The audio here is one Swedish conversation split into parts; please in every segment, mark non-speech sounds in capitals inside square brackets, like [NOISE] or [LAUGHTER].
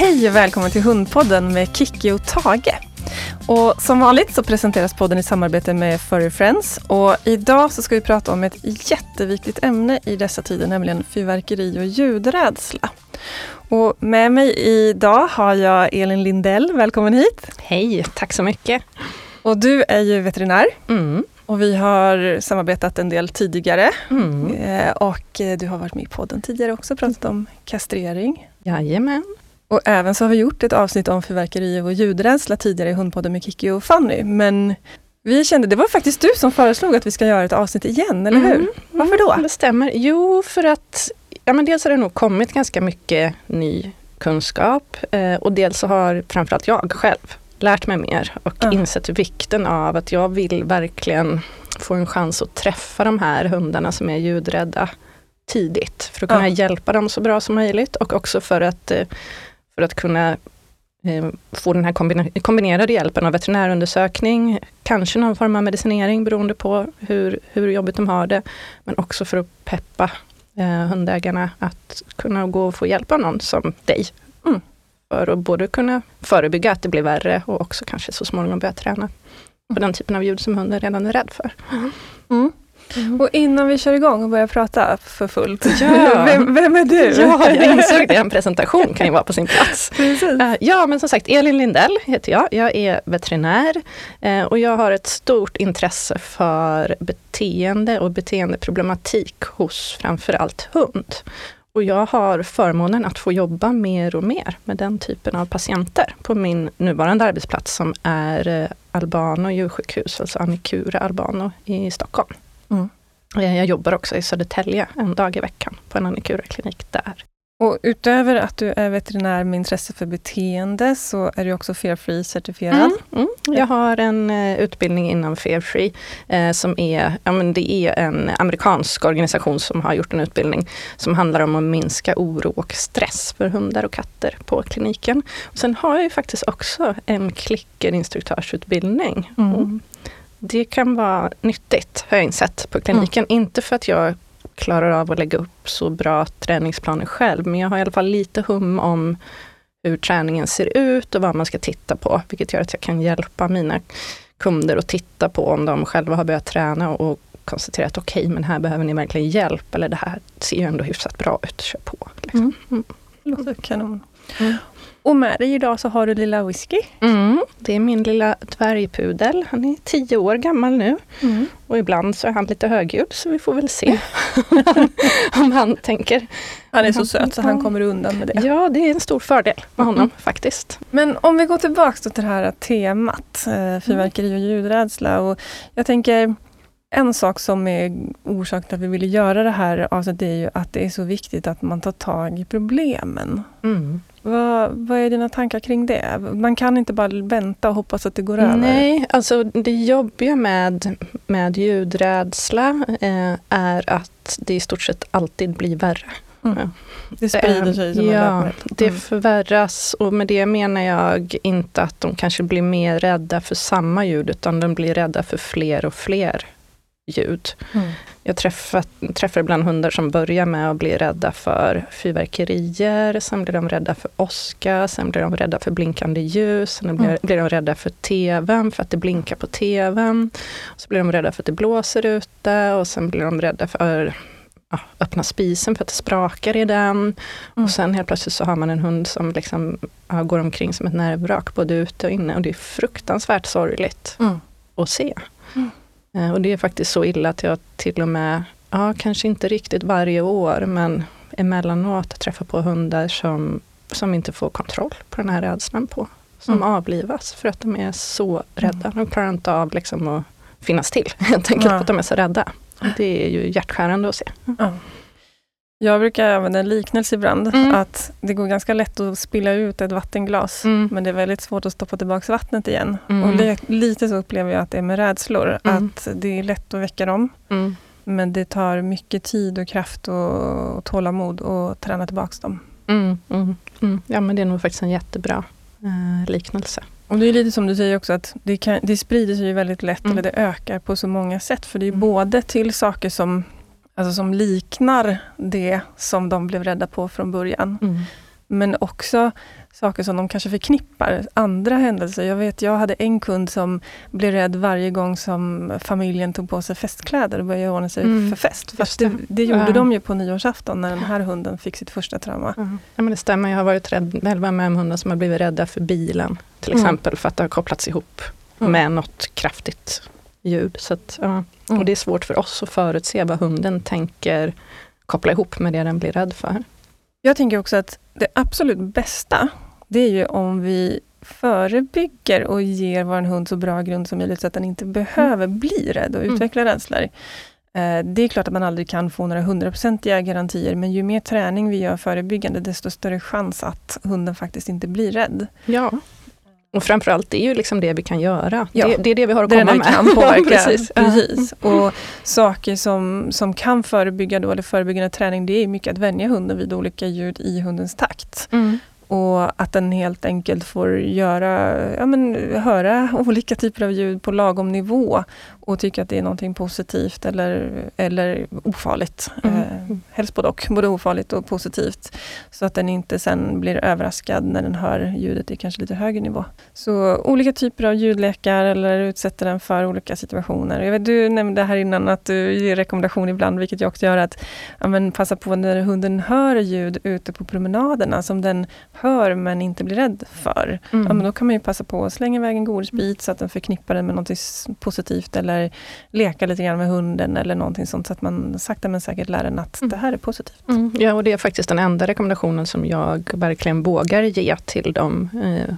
Hej och välkommen till Hundpodden med Kikki och Tage. Och som vanligt så presenteras podden i samarbete med Furry Friends. Och idag så ska vi prata om ett jätteviktigt ämne i dessa tider, nämligen fyrverkeri och ljudrädsla. Och med mig idag har jag Elin Lindell, välkommen hit. Hej, tack så mycket. Och du är ju veterinär. Mm. Och vi har samarbetat en del tidigare. Mm. Eh, Och du har varit med i podden tidigare också, pratat om kastrering. Jajamän. Och även så har vi gjort ett avsnitt om fyrverkeri och ljudrädsla tidigare i Hundpodden med Kiki och Fanny. Men vi kände, det var faktiskt du som föreslog att vi ska göra ett avsnitt igen, eller hur? Mm. Varför då? Det stämmer. Jo, för att ja, men dels har det nog kommit ganska mycket ny kunskap eh, och dels så har framförallt jag själv lärt mig mer och Ja. insett vikten av att jag vill verkligen få en chans att träffa de här hundarna som är ljudrädda tidigt. För att kunna Ja. hjälpa dem så bra som möjligt och också för att, eh, för att kunna eh, få den här kombinerade hjälpen av veterinärundersökning, kanske någon form av medicinering beroende på hur, hur jobbigt de har det, men också för att peppa eh, hundägarna att kunna gå och få hjälp av någon som dig. Mm. För att både kunna förebygga att det blir värre och också kanske så småningom börja träna på den typen av ljud som hunden redan är rädd för. Mm. mm. Och innan vi kör igång och börjar prata för fullt, Ja. [LAUGHS] vem, vem är du? Ja, jag insåg det. En presentation kan ju vara på sin plats. [LAUGHS] Eh, Ja, men som sagt, Elin Lindell heter jag. Jag är veterinär eh, och jag har ett stort intresse för beteende och beteendeproblematik hos framförallt hund. Och jag har förmånen att få jobba mer och mer med den typen av patienter på min nuvarande arbetsplats som är eh, Albano djursjukhus, alltså Annikura Albano i Stockholm. Mm. Eh, Jag jobbar också i Södertälje en dag i veckan på en Annikura-klinik där. Och utöver att du är veterinär med intresse för beteende så är du också Fear Free certifierad. Mm, mm. Jag har en eh, utbildning inom Fair Free eh, som är, ja, men det är en amerikansk organisation som har gjort en utbildning som handlar om att minska oro och stress för hundar och katter på kliniken. Och sen har jag ju faktiskt också en klickerinstruktörsutbildning. Mm. Det kan vara nyttigt har jag insett på kliniken. Inte för att jag klarar av att lägga upp så bra träningsplaner själv, men jag har i alla fall lite hum om hur träningen ser ut och vad man ska titta på, vilket gör att jag kan hjälpa mina kunder att titta på om de själva har börjat träna och konstatera att okej, men här behöver ni verkligen hjälp, eller det här ser ju ändå hyfsat bra ut, kör på. Liksom. Mm. Mm. Det låter kanon. Mm. Och med dig idag så har du lilla whisky. Mm, det är min lilla dvärgpudel, han är tio år gammal nu. Och ibland så är han lite högljudd, så vi får väl se [LAUGHS] om han tänker. Han är så söt så han kommer undan med det. Ja, det är en stor fördel med honom Mm. faktiskt. Men om vi går tillbaks till det här temat, eh, fyrverkeri och ljudrädsla. Och jag tänker, en sak som är orsak till att vi ville göra det här avsnittet är ju att det är så viktigt att man tar tag i problemen. Mm. Vad, vad är dina tankar kring det? Man kan inte bara vänta och hoppas att det går över. Nej, alltså det jobbiga med, med ljudrädsla eh, är att det i stort sett alltid blir värre. Mm. Det sprider sig som en Ja, löpeld. det Mm. förvärras och med det menar jag inte att de kanske blir mer rädda för samma ljud utan de blir rädda för fler och fler ljud. Mm. Jag träffar, träffar ibland hundar som börjar med att bli rädda för fyrverkerier, sen blir de rädda för åska, sen blir de rädda för blinkande ljus, sen blir, Mm. blir de rädda för tvn, för att det blinkar på tvn. Så blir de rädda för att det blåser ute och sen blir de rädda för ja, öppna spisen för att det sprakar i den. Mm. Och sen helt plötsligt så har man en hund som liksom, ja, går omkring som ett nervvrak både ute och inne och det är fruktansvärt sorgligt Mm. att se. Mm. Eh, Och det är faktiskt så illa att jag till och med, ja kanske inte riktigt varje år, men emellanåt träffar på hundar som, som inte får kontroll på den här rädslan på. Som Mm. avlivas för att de är så rädda. De klarar inte av liksom att finnas till, [LAUGHS] helt enkelt Ja. för att de är så rädda. Det är ju hjärtskärande att se. Ja. Jag brukar använda en liknelse ibland, Mm. att det går ganska lätt att spilla ut ett vattenglas, Mm. men det är väldigt svårt att stoppa tillbaka vattnet igen. Mm. Och li- lite så upplever jag att det är med rädslor, Mm. att det är lätt att väcka dem, Mm. men det tar mycket tid och kraft och, och tålamod att träna tillbaka dem. Mm. Ja men det är nog faktiskt en jättebra eh, liknelse. Och det är lite som du säger också att det, kan, det sprider sig ju väldigt lätt, eller det ökar på så många sätt. För det är både till saker som, alltså som liknar det som de blev rädda på från början. Mm. Men också saker som de kanske förknippar, andra händelser. Jag vet, jag hade en kund som blev rädd varje gång som familjen tog på sig festkläder och började ordna sig mm. för fest. Fast det, det gjorde ja. de ju på nyårsafton när den här hunden fick sitt första trauma. Ja. ja men det stämmer, jag har varit rädd, väl med om hundar som har blivit rädda för bilen. Till mm. exempel mm. för att det har kopplats ihop mm. med något kraftigt ljud. Så att, ja. Och mm. det är svårt för oss att förutse vad hunden tänker koppla ihop med det den blir rädd för. Jag tänker också att det absolut bästa, det är ju om vi förebygger och ger vår hund så bra grund som möjligt, så att den inte behöver mm. bli rädd och mm. utveckla mm. rädslor. Eh, det är klart att man aldrig kan få några hundraprocentiga garantier, men ju mer träning vi gör förebyggande, desto större chans att hunden faktiskt inte blir rädd. Ja, och framförallt, det är ju liksom det vi kan göra. Ja, det, det, är det vi har att komma med. Det kan [LAUGHS] påverka. precis. precis. Och saker som, som kan förebygga då, eller förebyggande träning, det är mycket att vänja hunden vid olika ljud i hundens takt. Mm. Och att den helt enkelt får göra, ja, men, höra [LAUGHS] olika typer av ljud på lagom nivå och tycka att det är någonting positivt eller, eller ofarligt. Mm. Eh, helst både och, både ofarligt och positivt. Så att den inte sen blir överraskad när den hör ljudet i kanske lite högre nivå. Så olika typer av ljudlekar eller utsätter den för olika situationer. Jag vet, du nämnde här innan att du ger rekommendation ibland, vilket jag också gör, att ja, men passa på när hunden hör ljud ute på promenaderna som den hör men inte blir rädd för. Mm. Ja, men då kan man ju passa på att slänga iväg en godisbit så att den förknippar den med något positivt eller leka lite grann med hunden eller någonting sånt så att man sakta men säkert lär den att mm. det här är positivt. Mm. Ja, och det är faktiskt den enda rekommendationen som jag verkligen vågar ge till de eh,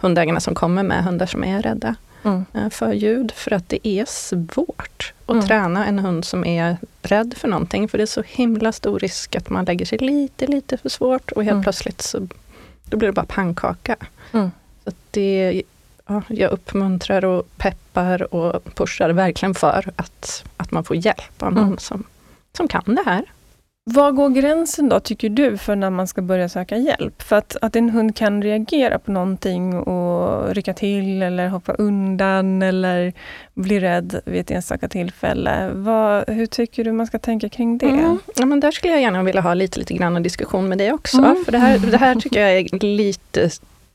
hundägarna som kommer med hundar som är rädda. Mm. Eh, för ljud, för att det är svårt att mm. träna en hund som är rädd för någonting, för det är så himla stor risk att man lägger sig lite, lite för svårt och helt mm. plötsligt så då blir det bara pannkaka. Mm. Så det jag uppmuntrar och peppar och pushar verkligen för att, att man får hjälp av någon mm. som, som kan det här. Var går gränsen då, tycker du, för när man ska börja söka hjälp? För att, att en hund kan reagera på någonting och rycka till eller hoppa undan eller bli rädd vid ett enstaka tillfälle. Vad, hur tycker du man ska tänka kring det? Mm. Ja, men där skulle jag gärna vilja ha lite, lite grann diskussion med dig också. Mm. För det här, det här tycker jag är lite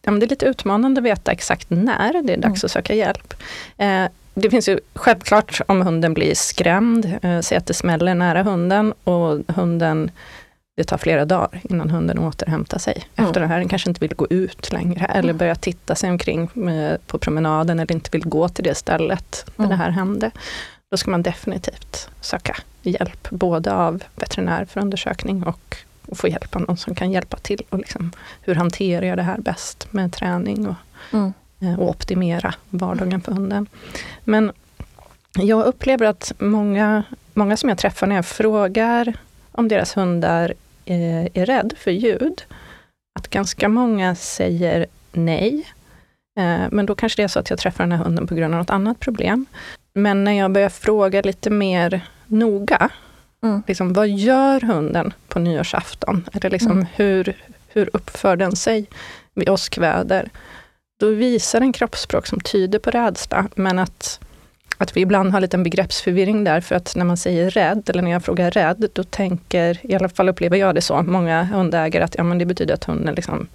ja, men det är lite utmanande att veta exakt när det är dags mm. att söka hjälp. Eh, det finns ju självklart om hunden blir skrämd, eh, se att det smäller nära hunden och hunden det tar flera dagar innan hunden återhämtar sig mm. efter det här. Den kanske inte vill gå ut längre eller mm. börja titta sig omkring med, på promenaden eller inte vill gå till det stället där mm. det här hände. Då ska man definitivt söka hjälp, både av veterinär för undersökning och och få hjälp av någon som kan hjälpa till. Och liksom, hur hanterar jag det här bäst med träning och, mm. Eh, och optimera vardagen för hunden. Men jag upplever att många, många som jag träffar när jag frågar om deras hundar är, eh, är rädd för ljud, att ganska många säger nej. Eh, men då kanske det är så att jag träffar den här hunden på grund av något annat problem. Men när jag börjar fråga lite mer noga, Mm. Liksom, vad gör hunden på nyårsafton? Eller liksom, mm. hur, hur uppför den sig vid åskväder? Då visar den kroppsspråk som tyder på rädsla, men att, att vi ibland har lite begreppsförvirring där, för att när man säger rädd, eller när jag frågar rädd, då tänker, i alla fall upplever jag det så, många hundägare, att ja, men det betyder att hunden liksom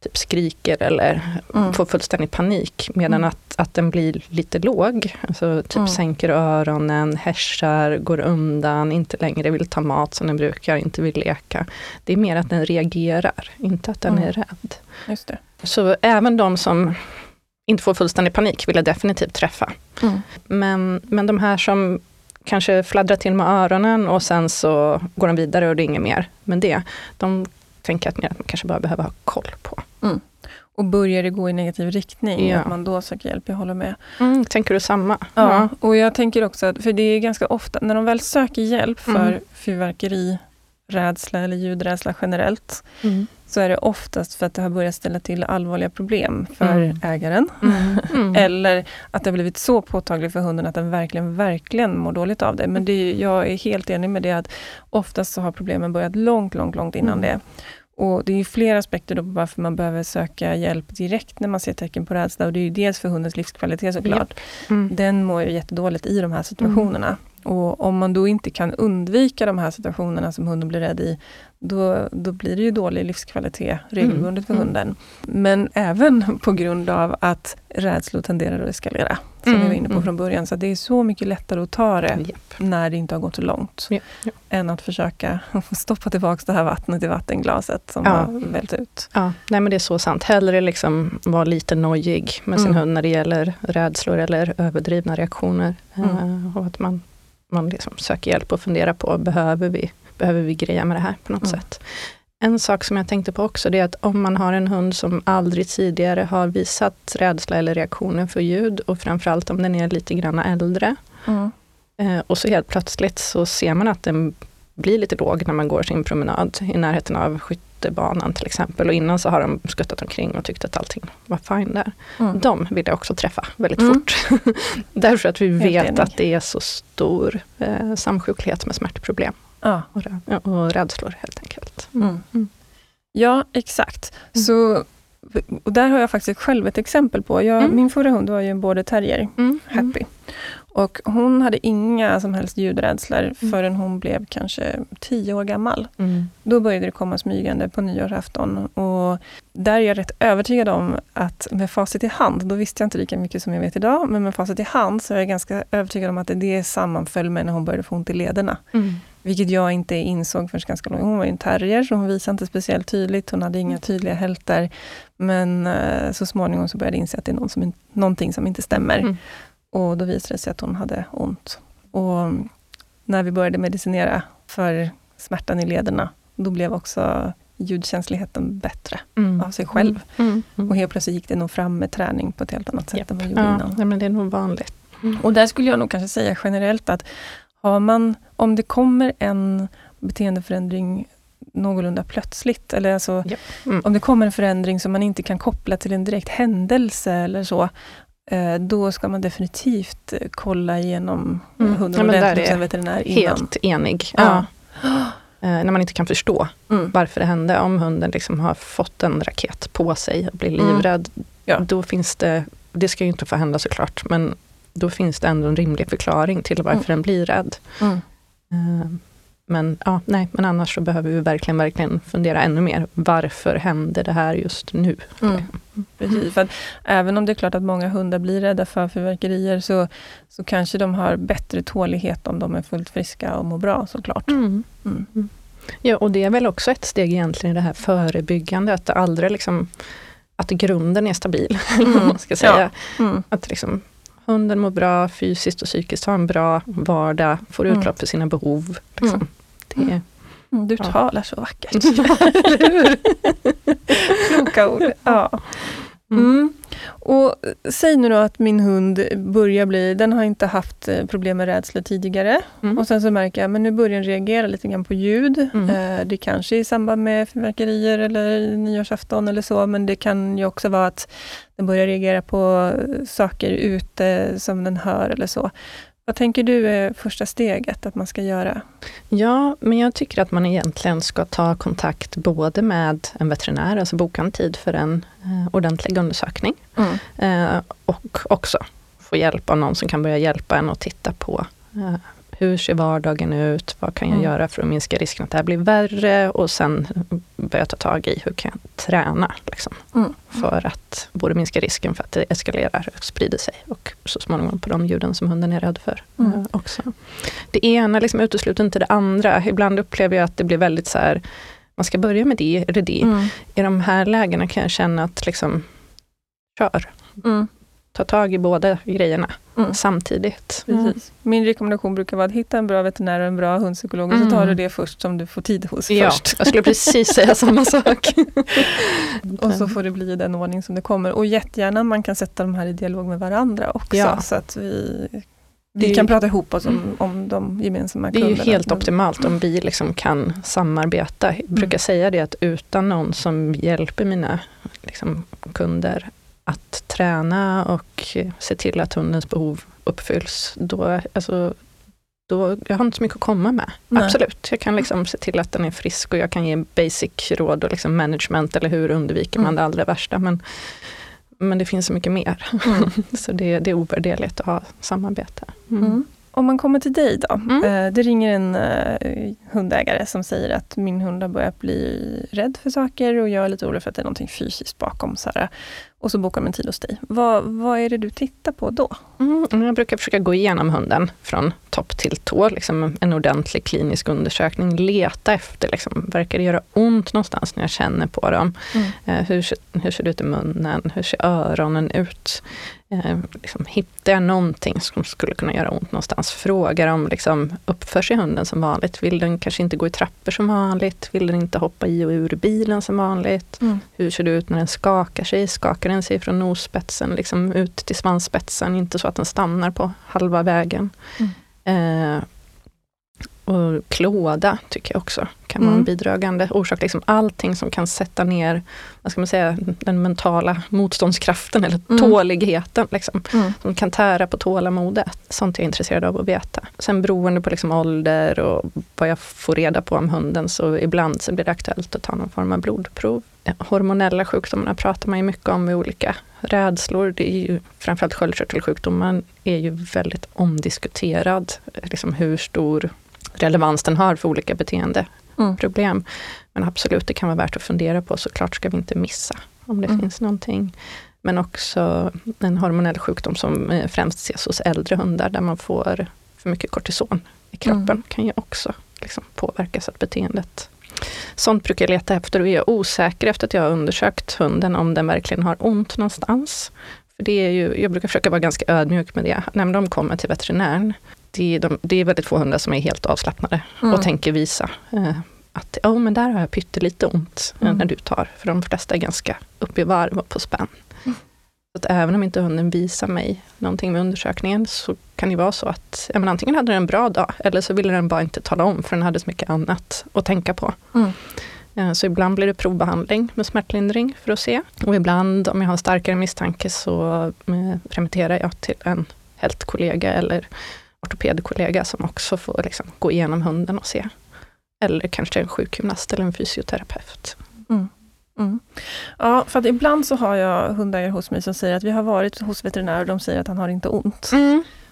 typ skriker eller mm. får fullständig panik, medan mm. att, att den blir lite låg. Alltså typ mm. sänker öronen, härsar, går undan, inte längre vill ta mat som den brukar, inte vill leka. Det är mer att den reagerar, inte att den är mm. rädd. Just det. Så även de som inte får fullständig panik vill jag definitivt träffa. Mm. Men, men de här som kanske fladdrar till med öronen och sen så går de vidare och det är inget mer med det. De tänker att, man kanske bara behöver ha koll på. Mm. Och börjar det gå i negativ riktning, ja. att man då söker hjälp, jag håller med. Mm, tänker du samma? Ja, ja, och jag tänker också att, för det är ganska ofta, när de väl söker hjälp för mm. fyrverkerirädsla eller ljudrädsla generellt, mm. Så är det oftast för att det har börjat ställa till allvarliga problem för mm. ägaren. Mm. [LAUGHS] Mm. eller att det har blivit så påtagligt för hunden att den verkligen, verkligen mår dåligt av det. Men det, jag är helt enig med det att oftast så har problemen börjat långt, långt, långt innan det. Och Det är flera aspekter då på varför man behöver söka hjälp direkt när man ser tecken på rädsla. Och det är dels för hundens livskvalitet såklart. Mm. Den mår ju jättedåligt i de här situationerna. Mm. Och om man då inte kan undvika de här situationerna som hunden blir rädd i, då, då blir det ju dålig livskvalitet regelbundet för Mm. hunden. Men även [LAUGHS] på grund av att rädslor tenderar att eskalera, som Mm, vi var inne på mm. från början. Så det är så mycket lättare att ta det Japp. när det inte har gått så långt, ja. än att försöka [LAUGHS] stoppa tillbaka det här vattnet i vattenglaset som Ja. har vällt ut. Ja, nej men det är så sant. Hellre liksom vara lite nojig med sin Mm. hund när det gäller rädslor eller överdrivna reaktioner. Mm. Eh, och att man, man liksom söker hjälp och funderar på, behöver vi, behöver vi greja med det här på något Mm. sätt? En sak som jag tänkte på också, det är att om man har en hund som aldrig tidigare har visat rädsla eller reaktioner för ljud, och framförallt om den är lite grann äldre, Mm. Eh, och så helt plötsligt så ser man att den blir lite låg när man går sin promenad i närheten av skyttebanan till exempel. Och innan så har de skuttat omkring och tyckt att allting var fine där. Mm. De vill jag också träffa väldigt Mm. fort. [LAUGHS] Därför att vi Helt vet enig. att det är så stor eh, samsjuklighet med smärtproblem Ja. och, rä- och rädslor helt enkelt. Mm. Mm. Ja, exakt. Mm. Så, och där har jag faktiskt själv ett exempel på. Jag, Mm. Min förra hund var ju en border terrier, Mm. Happy. Och hon hade inga som helst ljudrädslor Mm. förrän hon blev kanske tio år gammal. Mm. Då började det komma smygande på nyårsafton. Och där är jag rätt övertygad om att med facit i hand, då visste jag inte lika mycket som jag vet idag, men med facit i hand så är jag ganska övertygad om att det sammanföll med när hon började få ont i lederna. Mm. Vilket jag inte insåg förrän ganska långt. Hon var ju en terrier, så hon visade inte speciellt tydligt. Hon hade inga tydliga hälter. Men eh, så småningom så började jag inse att det är någon som, in- någonting som inte stämmer. Mm. Och då visade det sig att hon hade ont. Och mm, när vi började medicinera för smärtan i lederna, då blev också ljudkänsligheten bättre Mm. av sig själv. Mm. Mm. Och helt plötsligt gick det nog fram med träning på ett helt annat sätt Japp. än vad det gjorde Ja, innan. nej, men det är nog vanligt. Och där skulle jag nog kanske säga generellt att har man, om det kommer en beteendeförändring någorlunda plötsligt, eller alltså Japp. Mm. om det kommer en förändring som man inte kan koppla till en direkt händelse eller så, då ska man definitivt eh, kolla igenom Mm. hunden Ja, ordentligt hos veterinär innan. Helt enig. Ja. Eh, när man inte kan förstå Mm. varför det hände. Om hunden liksom har fått en raket på sig och blir Mm. livrädd, Ja. då finns det, det ska ju inte få hända såklart, men då finns det ändå en rimlig förklaring till varför Mm. den blir rädd. Mm. Eh, Men, ja, nej, men annars så behöver vi verkligen, verkligen fundera ännu mer. Varför händer det här just nu? Mm. Precis, för att även om det är klart att många hundar blir rädda för fyrverkerier så, så kanske de har bättre tålighet om de är fullt friska och mår bra såklart. Mm. Mm. Ja, och det är väl också ett steg egentligen i det här förebyggande, att aldrig liksom, att grunden är stabil, [LAUGHS] vad man ska säga. Mm. Att liksom, hunden mår bra fysiskt och psykiskt, har en bra vardag, får Mm. utlopp för sina behov. Liksom. Mm. Det Mm, Du Ja. talar så vackert. [LAUGHS] Eller hur? Kloka ord. Ja. Mm. Och säg nu då att min hund börjar bli, den har inte haft eh, problem med rädsla tidigare. Mm. Och sen så märker jag, men nu börjar den reagera lite grann på ljud. Mm. Eh, Det kanske är i samband med fyrverkerier eller nyårsafton eller så, men det kan ju också vara att den börjar reagera på eh, saker ute som den hör eller så. Vad tänker du är första steget att man ska göra? Ja, men jag tycker att man egentligen ska ta kontakt både med en veterinär, alltså boka en tid för en eh, ordentlig undersökning. Eh, och också få hjälp av någon som kan börja hjälpa en att titta på eh, hur ser vardagen ut? Vad kan jag Mm. göra för att minska risken att det här blir värre? Och sen börja ta tag i hur kan jag träna? Liksom, Mm. för att både minska risken för att det eskalerar och sprider sig och så småningom på de ljuden som hunden är rädd för Mm. eh, också. Det ena liksom utesluter inte det andra. Ibland upplever jag att det blir väldigt så här, man ska börja med det eller det. Mm. I de här lägena kan jag känna att liksom, kör, Mm. Ta tag i båda grejerna Mm. samtidigt. Precis. Min rekommendation brukar vara att hitta en bra veterinär och en bra hundpsykolog och så Mm. tar du det först som du får tid hos Ja, först. jag skulle precis säga [LAUGHS] samma sak. [LAUGHS] Och så får det bli i den ordning som det kommer. Och jättegärna man kan sätta de här i dialog med varandra också Ja. så att vi, vi kan ju- prata ihop oss om, Mm. om de gemensamma Det är ju kunderna. helt optimalt om vi liksom kan samarbeta. Jag brukar Mm. säga det att utan någon som hjälper mina liksom, kunder att träna och se till att hundens behov uppfylls, då, alltså, då jag har inte så mycket att komma med. Nej. Absolut, jag kan liksom se till att den är frisk och jag kan ge basic råd och liksom management eller hur undviker man Mm. det allra värsta. Men, men det finns så mycket mer. Mm. [LAUGHS] Så det, det är ovärderligt att ha samarbete. Mm. om man kommer till dig då. Mm. Eh, det ringer en eh, hundägare som säger att min hund har börjat bli rädd för saker och jag är lite orolig för att det är något fysiskt bakom. Så här. Och så bokar de en tid hos dig. Vad, vad är det du tittar på då? Mm, jag brukar försöka gå igenom hunden från topp till tå, liksom en ordentlig klinisk undersökning. Leta efter, liksom, verkar det göra ont någonstans när jag känner på dem? Mm. Eh, hur, hur ser det ut i munnen? Hur ser öronen ut? Eh, liksom, hittar jag någonting som skulle kunna göra ont någonstans? Frågar om liksom, uppför sig hunden som vanligt? Vill den kanske inte gå i trappor som vanligt? Vill den inte hoppa i och ur bilen som vanligt? Mm. Hur ser det ut när den skakar sig? Skakar den sig från nosspetsen liksom ut till svansspetsen? Inte så att den stannar på halva vägen. Eh, och klåda tycker jag också kan vara en Mm. bidragande orsak. Liksom allting som kan sätta ner vad ska man säga, den mentala motståndskraften eller Mm. tåligheten. Liksom, Mm. som kan tära på tålamodet. Sånt är jag intresserad av att veta. Sen beroende på liksom ålder och vad jag får reda på om hunden så ibland så blir det aktuellt att ta någon form av blodprov. Hormonella sjukdomar pratar man ju mycket om med olika rädslor. Det är ju, framförallt sköldkörtelsjukdomen är ju väldigt omdiskuterad. Liksom hur stor relevans den har för olika beteendeproblem. Mm. Men absolut, det kan vara värt att fundera på. Såklart ska vi inte missa om det Mm. finns någonting. Men också en hormonell sjukdom som eh, främst ses hos äldre hundar där man får för mycket kortison i kroppen Mm. kan ju också liksom påverka så att beteendet Sånt brukar jag leta efter och är jag osäker efter att jag har undersökt hunden om den verkligen har ont någonstans. För det är ju, jag brukar försöka vara ganska ödmjuk med det. När de kommer till veterinären, det är, de, det är väldigt få hundar som är helt avslappnade Mm. och tänker visa eh, att oh, men där har jag pyttelite ont eh, Mm. när du tar. För de flesta är ganska uppe i varv och på spänn. Mm. Så att även om inte hunden visar mig någonting med undersökningen så kan det vara så att ja, men antingen hade den en bra dag eller så ville den bara inte tala om för den hade så mycket annat att tänka på. Mm. Eh, Så ibland blir det provbehandling med smärtlindring för att se. Och ibland om jag har en starkare misstanke så eh, remitterar jag till en hältkollega eller ortopedkollega som också får liksom gå igenom hunden och se. Eller kanske en sjukgymnast eller en fysioterapeut. Mm. Ja, för att ibland så har jag hundägare hos mig som säger att vi har varit hos veterinär och de säger att han har inte ont.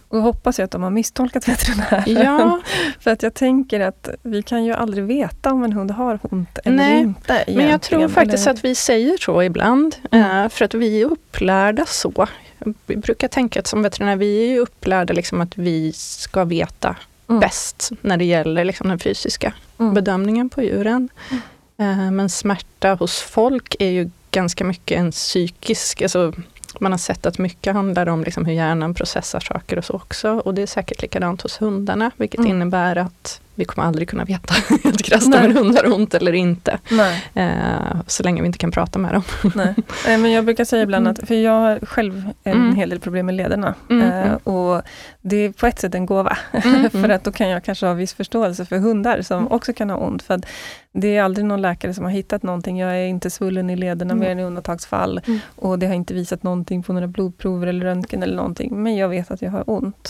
Och jag hoppas ju att de har misstolkat [LAUGHS] veterinären. Ja, För att jag tänker att vi kan ju aldrig veta om en hund har ont eller Nej, inte. men jag egentligen, tror faktiskt eller? att vi säger så ibland. Mm. eh, För att vi är upplärda så. Vi brukar tänka att som veterinär, vi är ju upplärda liksom att vi ska veta Mm. bäst när det gäller liksom den fysiska Mm. bedömningen på djuren. Eh, Men smärta hos folk är ju ganska mycket en psykisk, alltså man har sett att mycket handlar om liksom hur hjärnan processar saker och så också. Och det är säkert likadant hos hundarna, vilket Mm. innebär att vi kommer aldrig kunna veta [LAUGHS] helt krasst om en hund har ont eller inte. Eh, så länge vi inte kan prata med dem. [LAUGHS] nej. Nej, men jag brukar säga ibland Mm. att, för jag har själv en Mm. hel del problem med lederna. Mm, Eh, mm. och det är på ett sätt en gåva. Mm, [LAUGHS] för mm. att då kan jag kanske ha viss förståelse för hundar som också kan ha ont. För det är aldrig någon läkare som har hittat någonting. Jag är inte svullen i lederna mer än i undantagsfall. Och det har inte visat någonting på några blodprover eller röntgen eller någonting. Men jag vet att jag har ont.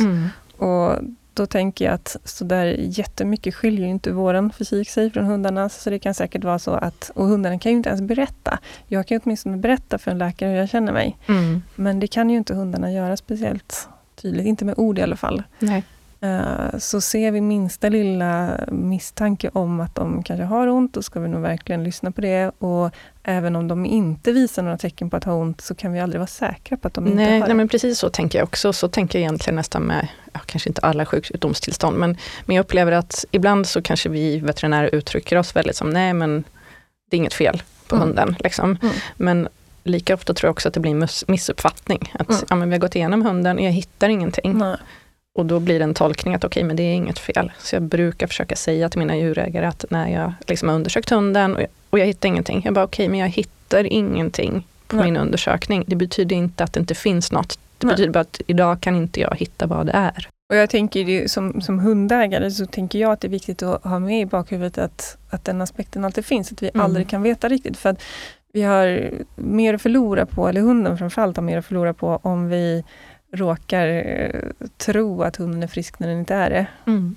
Och då tänker jag att sådär jättemycket skiljer inte våran fysik sig från hundarnas. Så det kan säkert vara så att, och hundarna kan ju inte ens berätta. Jag kan åtminstone berätta för en läkare hur jag känner mig. Mm. Men det kan ju inte hundarna göra speciellt tydligt, inte med ord i alla fall. Nej. Eh, Så ser vi minsta lilla misstanke om att de kanske har ont, då ska vi nog verkligen lyssna på det. Och även om de inte visar några tecken på att ha ont, så kan vi aldrig vara säkra på att de inte Nej, har nej, det. men precis så tänker jag också. Så tänker jag egentligen nästan med, kanske inte alla sjukdomstillstånd, men, men jag upplever att ibland så kanske vi veterinärer uttrycker oss väldigt som, nej men det är inget fel på Mm. hunden. Liksom. Mm. Men lika ofta tror jag också att det blir en miss- missuppfattning. Att Mm. ja, men vi har gått igenom hunden, jag hittar ingenting. Nej. Och då blir det en tolkning att okej, men det är inget fel. Så jag brukar försöka säga till mina djurägare att när jag liksom har undersökt hunden och jag, och jag hittar ingenting. Jag bara okej, men jag hittar ingenting på Nej. min undersökning. Det betyder inte att det inte finns något. Det Nej. betyder bara att idag kan inte jag hitta vad det är. Och jag tänker det, som, som hundägare så tänker jag att det är viktigt att ha med i bakhuvudet att, att den aspekten alltid finns, att vi Mm. aldrig kan veta riktigt. För att vi har mer att förlora på, eller hunden framförallt har mer att förlora på om vi råkar eh, tro att hunden är frisk när den inte är det,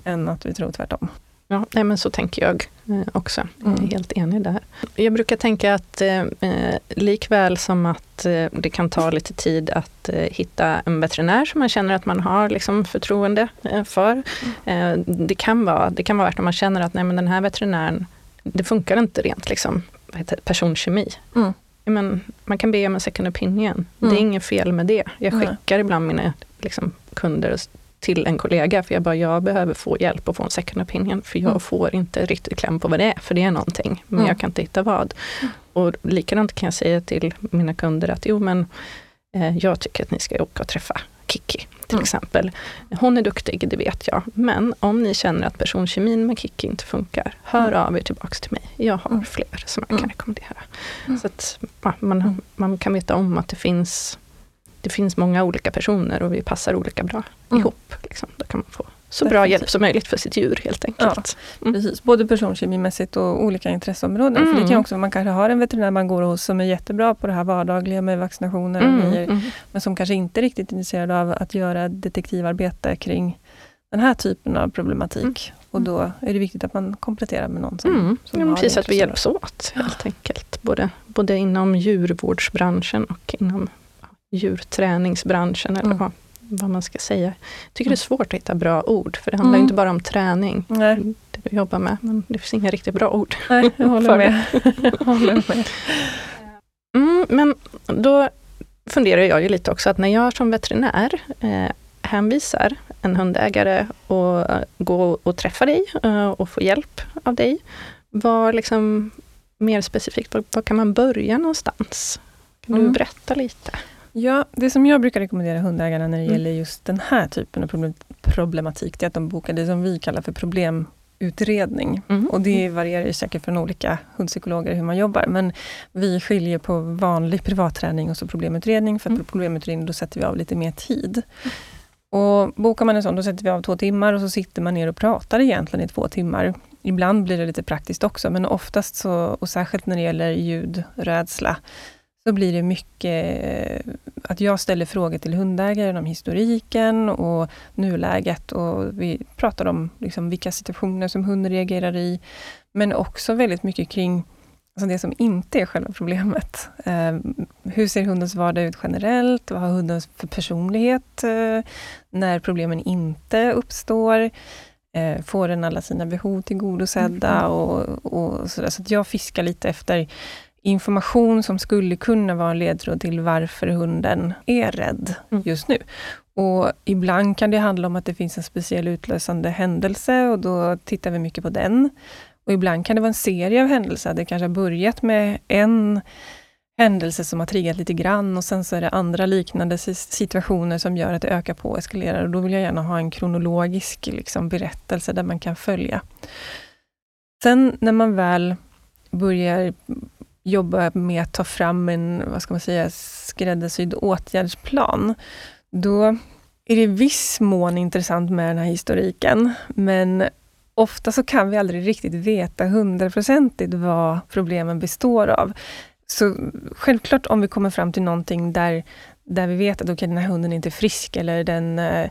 än att vi tror tvärtom. Ja, nej, men så tänker jag eh, också. Jag är mm. helt enig där. Jag brukar tänka att eh, eh, likväl som att eh, det kan ta lite tid att eh, hitta en veterinär som man känner att man har liksom, förtroende eh, för. Mm. det, kan vara, det kan vara värt om man känner att nej, men den här veterinären, det funkar inte rent liksom, personkemi. Mm. Men man kan be om en second opinion. Mm. Det är mm. inget fel med det. Jag skickar ibland mina liksom, kunder till en kollega, för jag bara, jag behöver få hjälp och få en second opinion, för jag mm. får inte riktigt kläm på vad det är, för det är någonting, men mm. jag kan inte hitta vad. Mm. Och likadant kan jag säga till mina kunder att, jo men eh, jag tycker att ni ska åka och träffa Kiki till mm. exempel. Hon är duktig, det vet jag. Men om ni känner att personkemin med Kiki inte funkar, hör mm. av er tillbaks till mig. Jag har mm. fler som jag kan mm. rekommendera. Så att man, man kan veta om att det finns det finns många olika personer och vi passar olika bra mm. ihop. Liksom. Då kan man få så bra hjälp som möjligt för sitt djur helt enkelt. Ja, mm. precis. Både personkemimässigt och olika intresseområden. Mm. För det kan mm. också, man kanske har en veterinär man går hos som är jättebra på det här vardagliga med vaccinationer och mm. grejer, mm. men som kanske inte är riktigt intresserad av att göra detektivarbete kring den här typen av problematik. Och då är det viktigt att man kompletterar med någon som, mm. som ja, Precis, att vi hjälps åt helt enkelt. Både, både inom djurvårdsbranschen och inom djurträningsbranschen eller mm. vad, vad, man ska säga. Jag tycker det är svårt att hitta bra ord, för det handlar mm. inte bara om träning, Nej. det du jobbar med, men det finns inga riktigt bra ord. Nej, jag [LAUGHS] håller med. jag håller med. [LAUGHS] Mm, men då funderar jag ju lite också att när jag som veterinär eh, hänvisar en hundägare att gå och träffa dig eh, och få hjälp av dig, vad liksom mer specifikt, var, var kan man börja någonstans? Kan du mm. berätta lite? Ja, det som jag brukar rekommendera hundägarna när det mm. gäller just den här typen av problematik, det är att de bokar det som vi kallar för problemutredning. Mm. Och det varierar ju säkert från olika hundpsykologer hur man jobbar, men vi skiljer på vanlig privatträning och så problemutredning, för att mm. problemutredning då sätter vi av lite mer tid. Och Bokar man en sån, då sätter vi av två timmar och så sitter man ner och pratar egentligen i två timmar. Ibland blir det lite praktiskt också, men oftast så, och särskilt när det gäller ljudrädsla, så blir det mycket eh, att jag ställer frågor till hundägaren om historiken och nuläget och vi pratar om liksom vilka situationer som hunden reagerar i. Men också väldigt mycket kring alltså det som inte är själva problemet. Eh, hur ser hundens vardag ut generellt? Vad har hunden för personlighet eh, när problemen inte uppstår? Får den alla sina behov tillgodosedda? Mm. Och, och så, så jag fiskar lite efter information som skulle kunna vara en ledtråd till varför hunden är rädd mm. just nu. Och Ibland kan det handla om att det finns en speciell utlösande händelse och då tittar vi mycket på den. Och Ibland kan det vara en serie av händelser. Det kanske har börjat med en händelse som har triggat lite grann och sen så är det andra liknande situationer som gör att det ökar på och eskalerar. Och då vill jag gärna ha en kronologisk liksom, berättelse där man kan följa. Sen när man väl börjar jobba med att ta fram en, vad ska man säga, skräddarsydd åtgärdsplan, då är det i viss mån intressant med den här historiken, men ofta så kan vi aldrig riktigt veta hundraprocentigt vad problemen består av. Så självklart om vi kommer fram till någonting där, där vi vet att okay, den här hunden är inte är frisk eller den eh,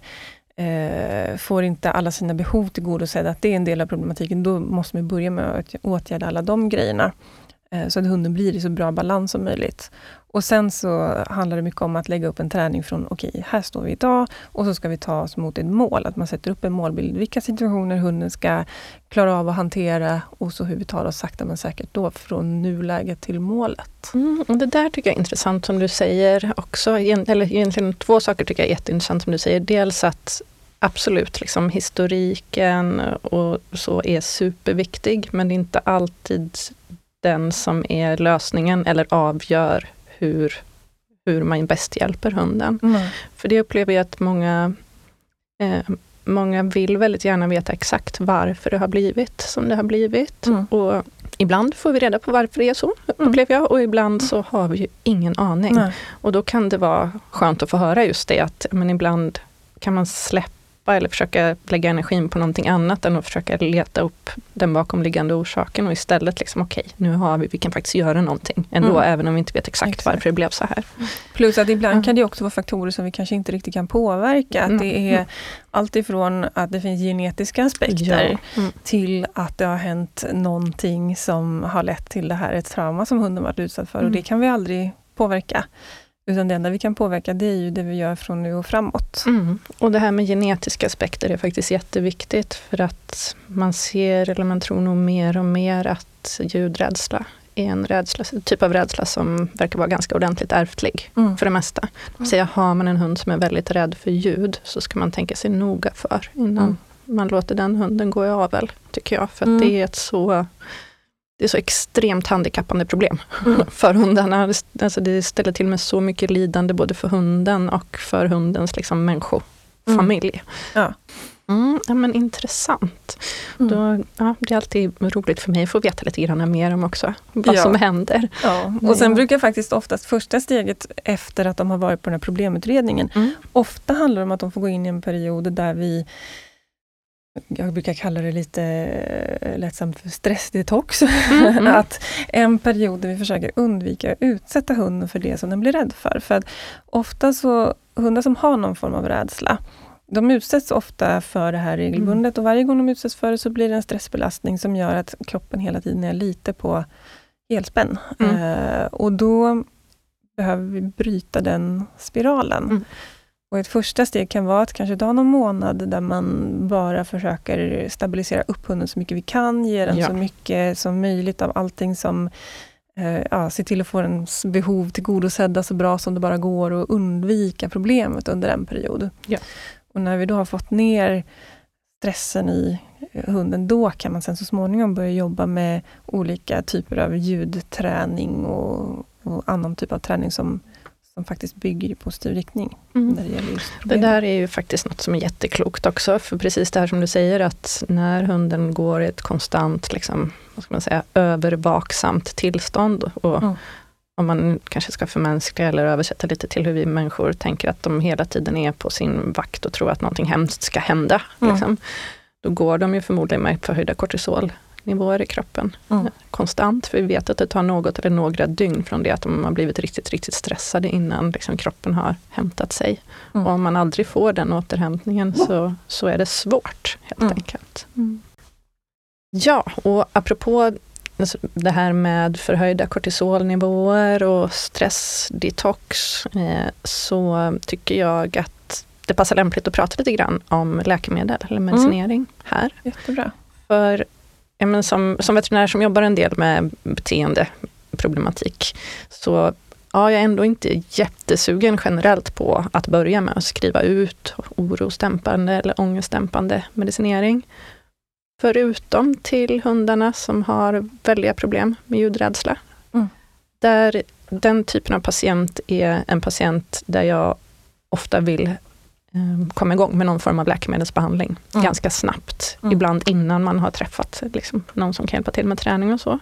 eh, får inte alla sina behov tillgodosedda, att det är en del av problematiken, då måste vi börja med att åtgärda alla de grejerna. Eh, så att hunden blir i så bra balans som möjligt. Och sen så handlar det mycket om att lägga upp en träning från, okej, okay, här står vi idag och så ska vi ta oss mot ett mål. Att man sätter upp en målbild, vilka situationer hunden ska klara av att hantera och så hur vi tar oss sakta men säkert då från nuläget till målet. Mm, och det där tycker jag är intressant som du säger också. Eller egentligen två saker tycker jag är jätteintressant som du säger. Dels att absolut, liksom, historiken och så är superviktig, men det är inte alltid den som är lösningen eller avgör hur, hur man bäst hjälper hunden. Mm. För det upplever jag att många, eh, många vill väldigt gärna veta exakt varför det har blivit som det har blivit. Mm. Och ibland får vi reda på varför det är så, mm. upplever jag, och ibland så har vi ju ingen aning. Och då kan det vara skönt att få höra just det att men ibland kan man släppa stoppa eller försöka lägga energin på någonting annat än att försöka leta upp den bakomliggande orsaken och istället liksom okej, okay, nu har vi, vi kan faktiskt göra någonting ändå, mm. även om vi inte vet exakt, exakt, varför det blev så här. Plus att ibland mm. kan det också vara faktorer som vi kanske inte riktigt kan påverka. Att det är mm. allt ifrån att det finns genetiska aspekter ja. mm. till att det har hänt någonting som har lett till det här, ett trauma som hunden varit utsatt för och det kan vi aldrig påverka. Utan det enda vi kan påverka det är ju det vi gör från nu och framåt. Mm. Och det här med genetiska aspekter är faktiskt jätteviktigt för att man ser, eller man tror nog mer och mer att ljudrädsla är en rädsla, typ av rädsla som verkar vara ganska ordentligt ärftlig mm. för det mesta. Det vill säga, har man en hund som är väldigt rädd för ljud så ska man tänka sig noga för innan mm. man låter den hunden gå i avel, tycker jag. För mm. det är ett så det är så extremt handikappande problem mm. [LAUGHS] för hundarna. Alltså det ställer till med så mycket lidande både för hunden och för hundens liksom människofamilj. Mm. Ja. Mm, ja, men intressant. Mm. Då, ja, det är alltid roligt för mig att få veta lite grann mer om också vad ja. som händer. Ja. Och sen brukar faktiskt oftast första steget efter att de har varit på den här problemutredningen, mm. ofta handlar det om att de får gå in i en period där vi jag brukar kalla det lite eh, lättsamt för stressdetox. Mm, [LAUGHS] mm. att en period där vi försöker undvika att utsätta hunden för det som den blir rädd för. För att ofta så, hundar som har någon form av rädsla, de utsätts ofta för det här regelbundet mm. och varje gång de utsätts för det så blir det en stressbelastning som gör att kroppen hela tiden är lite på helspänn. Mm. Eh, och då behöver vi bryta den spiralen. Och ett första steg kan vara att kanske ta någon månad där man bara försöker stabilisera upp hunden så mycket vi kan, ge den ja. så mycket som möjligt av allting som eh, ja, se till att få ens behov tillgodosedda så bra som det bara går och undvika problemet under en period. Ja. Och när vi då har fått ner stressen i eh, hunden, då kan man sen så småningom börja jobba med olika typer av ljudträning och, och annan typ av träning som som faktiskt bygger i positiv riktning. Mm. När det, gäller just det där är ju faktiskt något som är jätteklokt också, för precis det här som du säger att när hunden går i ett konstant, liksom, vad ska man säga, övervaksamt tillstånd och mm. om man kanske ska förmänskliga eller översätta lite till hur vi människor tänker att de hela tiden är på sin vakt och tror att någonting hemskt ska hända. Mm. Liksom. Då går de ju förmodligen med förhöjda kortisol nivåer i kroppen mm. konstant. För vi vet att det tar något eller några dygn från det att de har blivit riktigt, riktigt stressade innan liksom kroppen har hämtat sig. Mm. Och om man aldrig får den återhämtningen så, så är det svårt helt mm. enkelt. Mm. Ja, och apropå alltså, det här med förhöjda kortisolnivåer och stressdetox eh, så tycker jag att det passar lämpligt att prata lite grann om läkemedel eller medicinering mm. här. Jättebra. För men som, som veterinär som jobbar en del med beteendeproblematik, så ja, jag är ändå inte jättesugen generellt på att börja med att skriva ut orosdämpande eller ångestdämpande medicinering. Förutom till hundarna som har väldiga problem med ljudrädsla. Mm. Där den typen av patient är en patient där jag ofta vill komma igång med någon form av läkemedelsbehandling mm. ganska snabbt. Mm. Ibland innan man har träffat liksom, någon som kan hjälpa till med träning och så.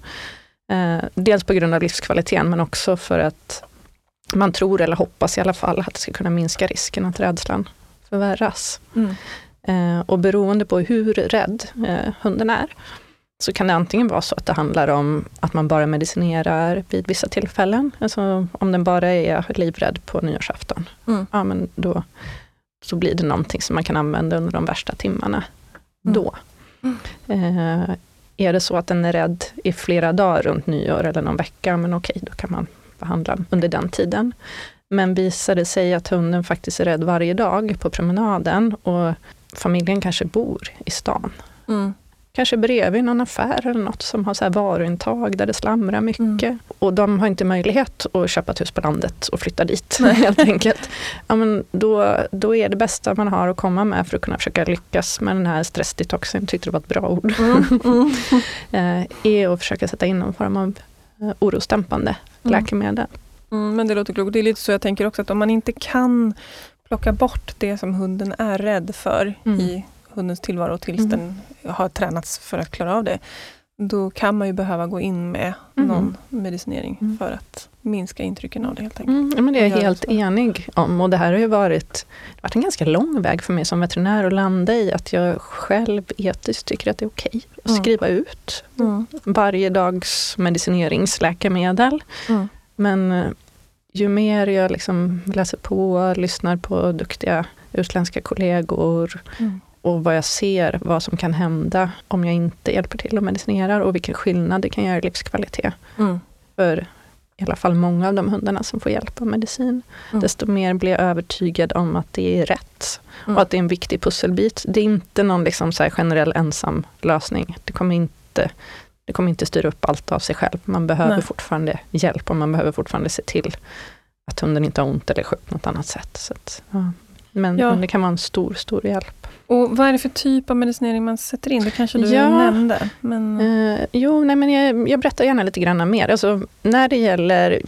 Eh, dels på grund av livskvaliteten men också för att man tror eller hoppas i alla fall att det ska kunna minska risken att rädslan förvärras. Mm. Eh, och beroende på hur rädd eh, hunden är, så kan det antingen vara så att det handlar om att man bara medicinerar vid vissa tillfällen. Alltså om den bara är livrädd på nyårsafton, mm. ja men då så blir det någonting som man kan använda under de värsta timmarna mm. då. Mm. Eh, är det så att den är rädd i flera dagar runt nyår eller någon vecka, men okej, då kan man behandla under den tiden. Men visar det sig att hunden faktiskt är rädd varje dag på promenaden och familjen kanske bor i stan. Mm kanske bredvid någon affär eller något som har så här varuintag där det slamrar mycket. Mm. Och de har inte möjlighet att köpa ett hus på landet och flytta dit [LAUGHS] helt enkelt. Ja, men då, då är det bästa man har att komma med för att kunna försöka lyckas med den här stressdetoxen, tyckte det var ett bra ord, mm. Mm. [LAUGHS] Eh, är att försöka sätta in någon form av eh, orosdämpande mm. läkemedel. Mm, men det låter klokt. Det är lite så jag tänker också att om man inte kan plocka bort det som hunden är rädd för mm. i hundens tillvaro tills mm. den har tränats för att klara av det. Då kan man ju behöva gå in med mm. någon medicinering mm. för att minska intrycken av det helt enkelt. Mm, men det är jag helt enig om och det här har ju varit, varit en ganska lång väg för mig som veterinär att landa i att jag själv etiskt tycker att det är okej att skriva ut varje dags medicineringsläkemedel. Men eh, ju mer jag liksom läser på, lyssnar på duktiga utländska kollegor Mm. Och vad jag ser, vad som kan hända om jag inte hjälper till och medicinerar och vilken skillnad det kan göra i livskvalitet Mm. för i alla fall många av de hundarna som får hjälp av medicin. Mm. Desto mer blir jag övertygad om att det är rätt Mm. och att det är en viktig pusselbit. Det är inte någon liksom så generell ensam lösning. Det kommer inte det kommer inte styra upp allt av sig själv. Man behöver Nej. fortfarande hjälp och man behöver fortfarande se till att hunden inte har ont eller är sjuk på något annat sätt. Att, ja. men, Ja. men det kan vara en stor, stor hjälp. Och vad är det för typ av medicinering man sätter in? Det kanske du Ja. nämnde. Men, Eh, jo, nej, men jag, jag berättar gärna lite grann mer. Alltså, när det gäller,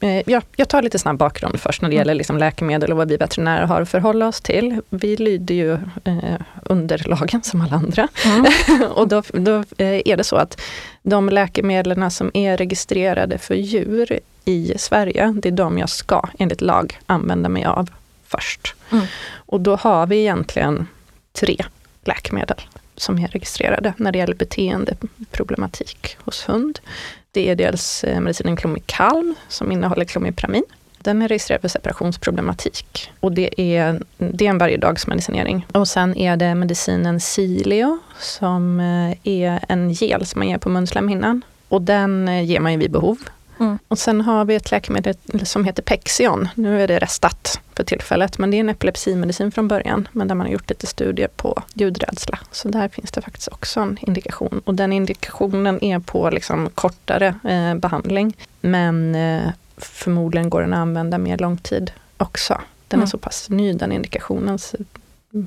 eh, ja, jag tar lite snabb bakgrund först när det Mm. gäller liksom läkemedel och vad vi veterinärer har att förhålla oss till. Vi lyder ju eh, under lagen som alla andra. Mm. [LAUGHS] och då, då eh, är det så att de läkemedlen som är registrerade för djur i Sverige, det är de jag ska enligt lag använda mig av först. Mm. Och då har vi egentligen tre läkemedel som är registrerade när det gäller beteendeproblematik hos hund. Det är dels eh, medicinen Clomicalm som innehåller klomipramin. Den är registrerad för separationsproblematik och det är, det är en varje dags medicinering. Och sen är det medicinen Cilio som eh, är en gel som man ger på munslemhinnan och den eh, ger man ju vid behov. Mm. Och sen har vi ett läkemedel som heter Pexion. Nu är det restat för tillfället, men det är en epilepsimedicin från början, men där man har gjort lite studier på ljudrädsla. Så där finns det faktiskt också en indikation. Och den indikationen är på liksom kortare eh, behandling, men eh, förmodligen går den att använda mer lång tid också. Den är Mm. så pass ny den indikationen, så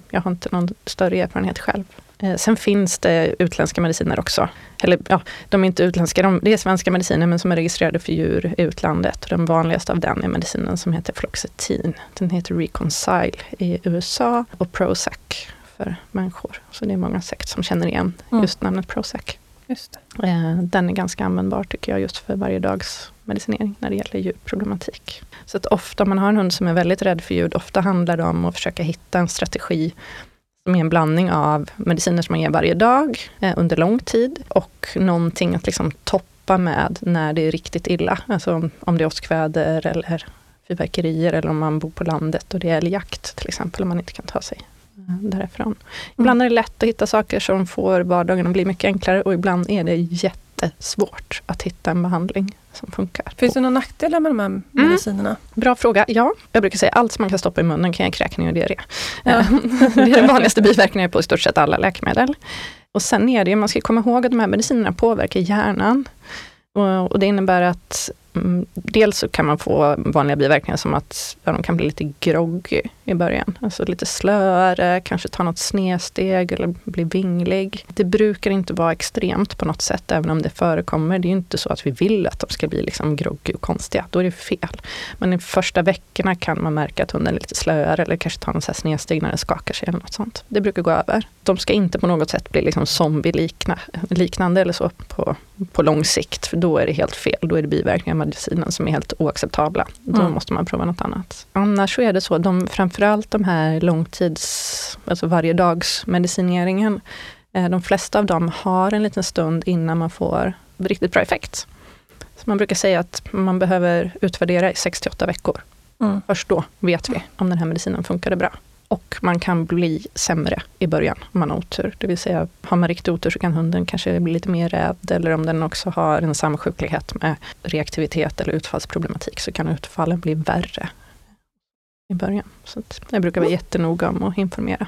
jag har inte någon större erfarenhet själv. Eh, Sen finns det utländska mediciner också. Eller ja, de är inte utländska, de, det är svenska mediciner men som är registrerade för djur i utlandet. Och den vanligaste av den är medicinen som heter Fluoxetin. Den heter Reconcile i USA och Prozac för människor. Så det är många säkert som känner igen Mm. just namnet Prozac. Just det. Eh, Den är ganska användbar tycker jag just för varje dags medicinering när det gäller ljudproblematik. Så att ofta om man har en hund som är väldigt rädd för ljud, ofta handlar det om att försöka hitta en strategi som är en blandning av mediciner som man ger varje dag eh, under lång tid och någonting att liksom toppa med när det är riktigt illa. Alltså om, om det är åskväder eller fyrverkerier eller om man bor på landet och det är älgjakt till exempel, om man inte kan ta sig därifrån. Ibland är det lätt att hitta saker som får vardagen att bli mycket enklare och ibland är det jättesvårt att hitta en behandling som funkar. Finns det några nackdelar med de här medicinerna? Bra fråga. Ja, jag brukar säga allt som man kan stoppa i munnen kan ge kräkning och diarré. Ja. Eh, [LAUGHS] det är den vanligaste biverkningen på i stort sett alla läkemedel. Och sen är det, man ska komma ihåg att de här medicinerna påverkar hjärnan. Och, och det innebär att mm, Mm, dels så kan man få vanliga biverkningar som att ja, de kan bli lite groggy i början. Alltså lite slöare, kanske ta något snedsteg eller bli vinglig. Det brukar inte vara extremt på något sätt, även om det förekommer. Det är ju inte så att vi vill att de ska bli liksom groggy och konstiga. Då är det fel. Men de första veckorna kan man märka att hunden är lite slöare eller kanske tar något så snedsteg när den skakar sig eller något sånt. Det brukar gå över. De ska inte på något sätt bli liksom zombie-liknande eller så på, på lång sikt, för då är det helt fel. Då är det biverkningar medicinen som är helt oacceptabla. Då Mm. måste man prova något annat. Annars så är det så, de, framförallt de här långtids, alltså varje dags medicineringen, eh, de flesta av dem har en liten stund innan man får riktigt bra effekt. Så man brukar säga att man behöver utvärdera i 6-8 veckor. Mm. Först då vet vi om den här medicinen funkade bra. Och man kan bli sämre i början om man har otur. Det vill säga, har man riktigt otur så kan hunden kanske bli lite mer rädd. Eller om den också har en samsjuklighet med reaktivitet eller utfallsproblematik så kan utfallen bli värre i början. Så jag brukar vara jättenoga om att informera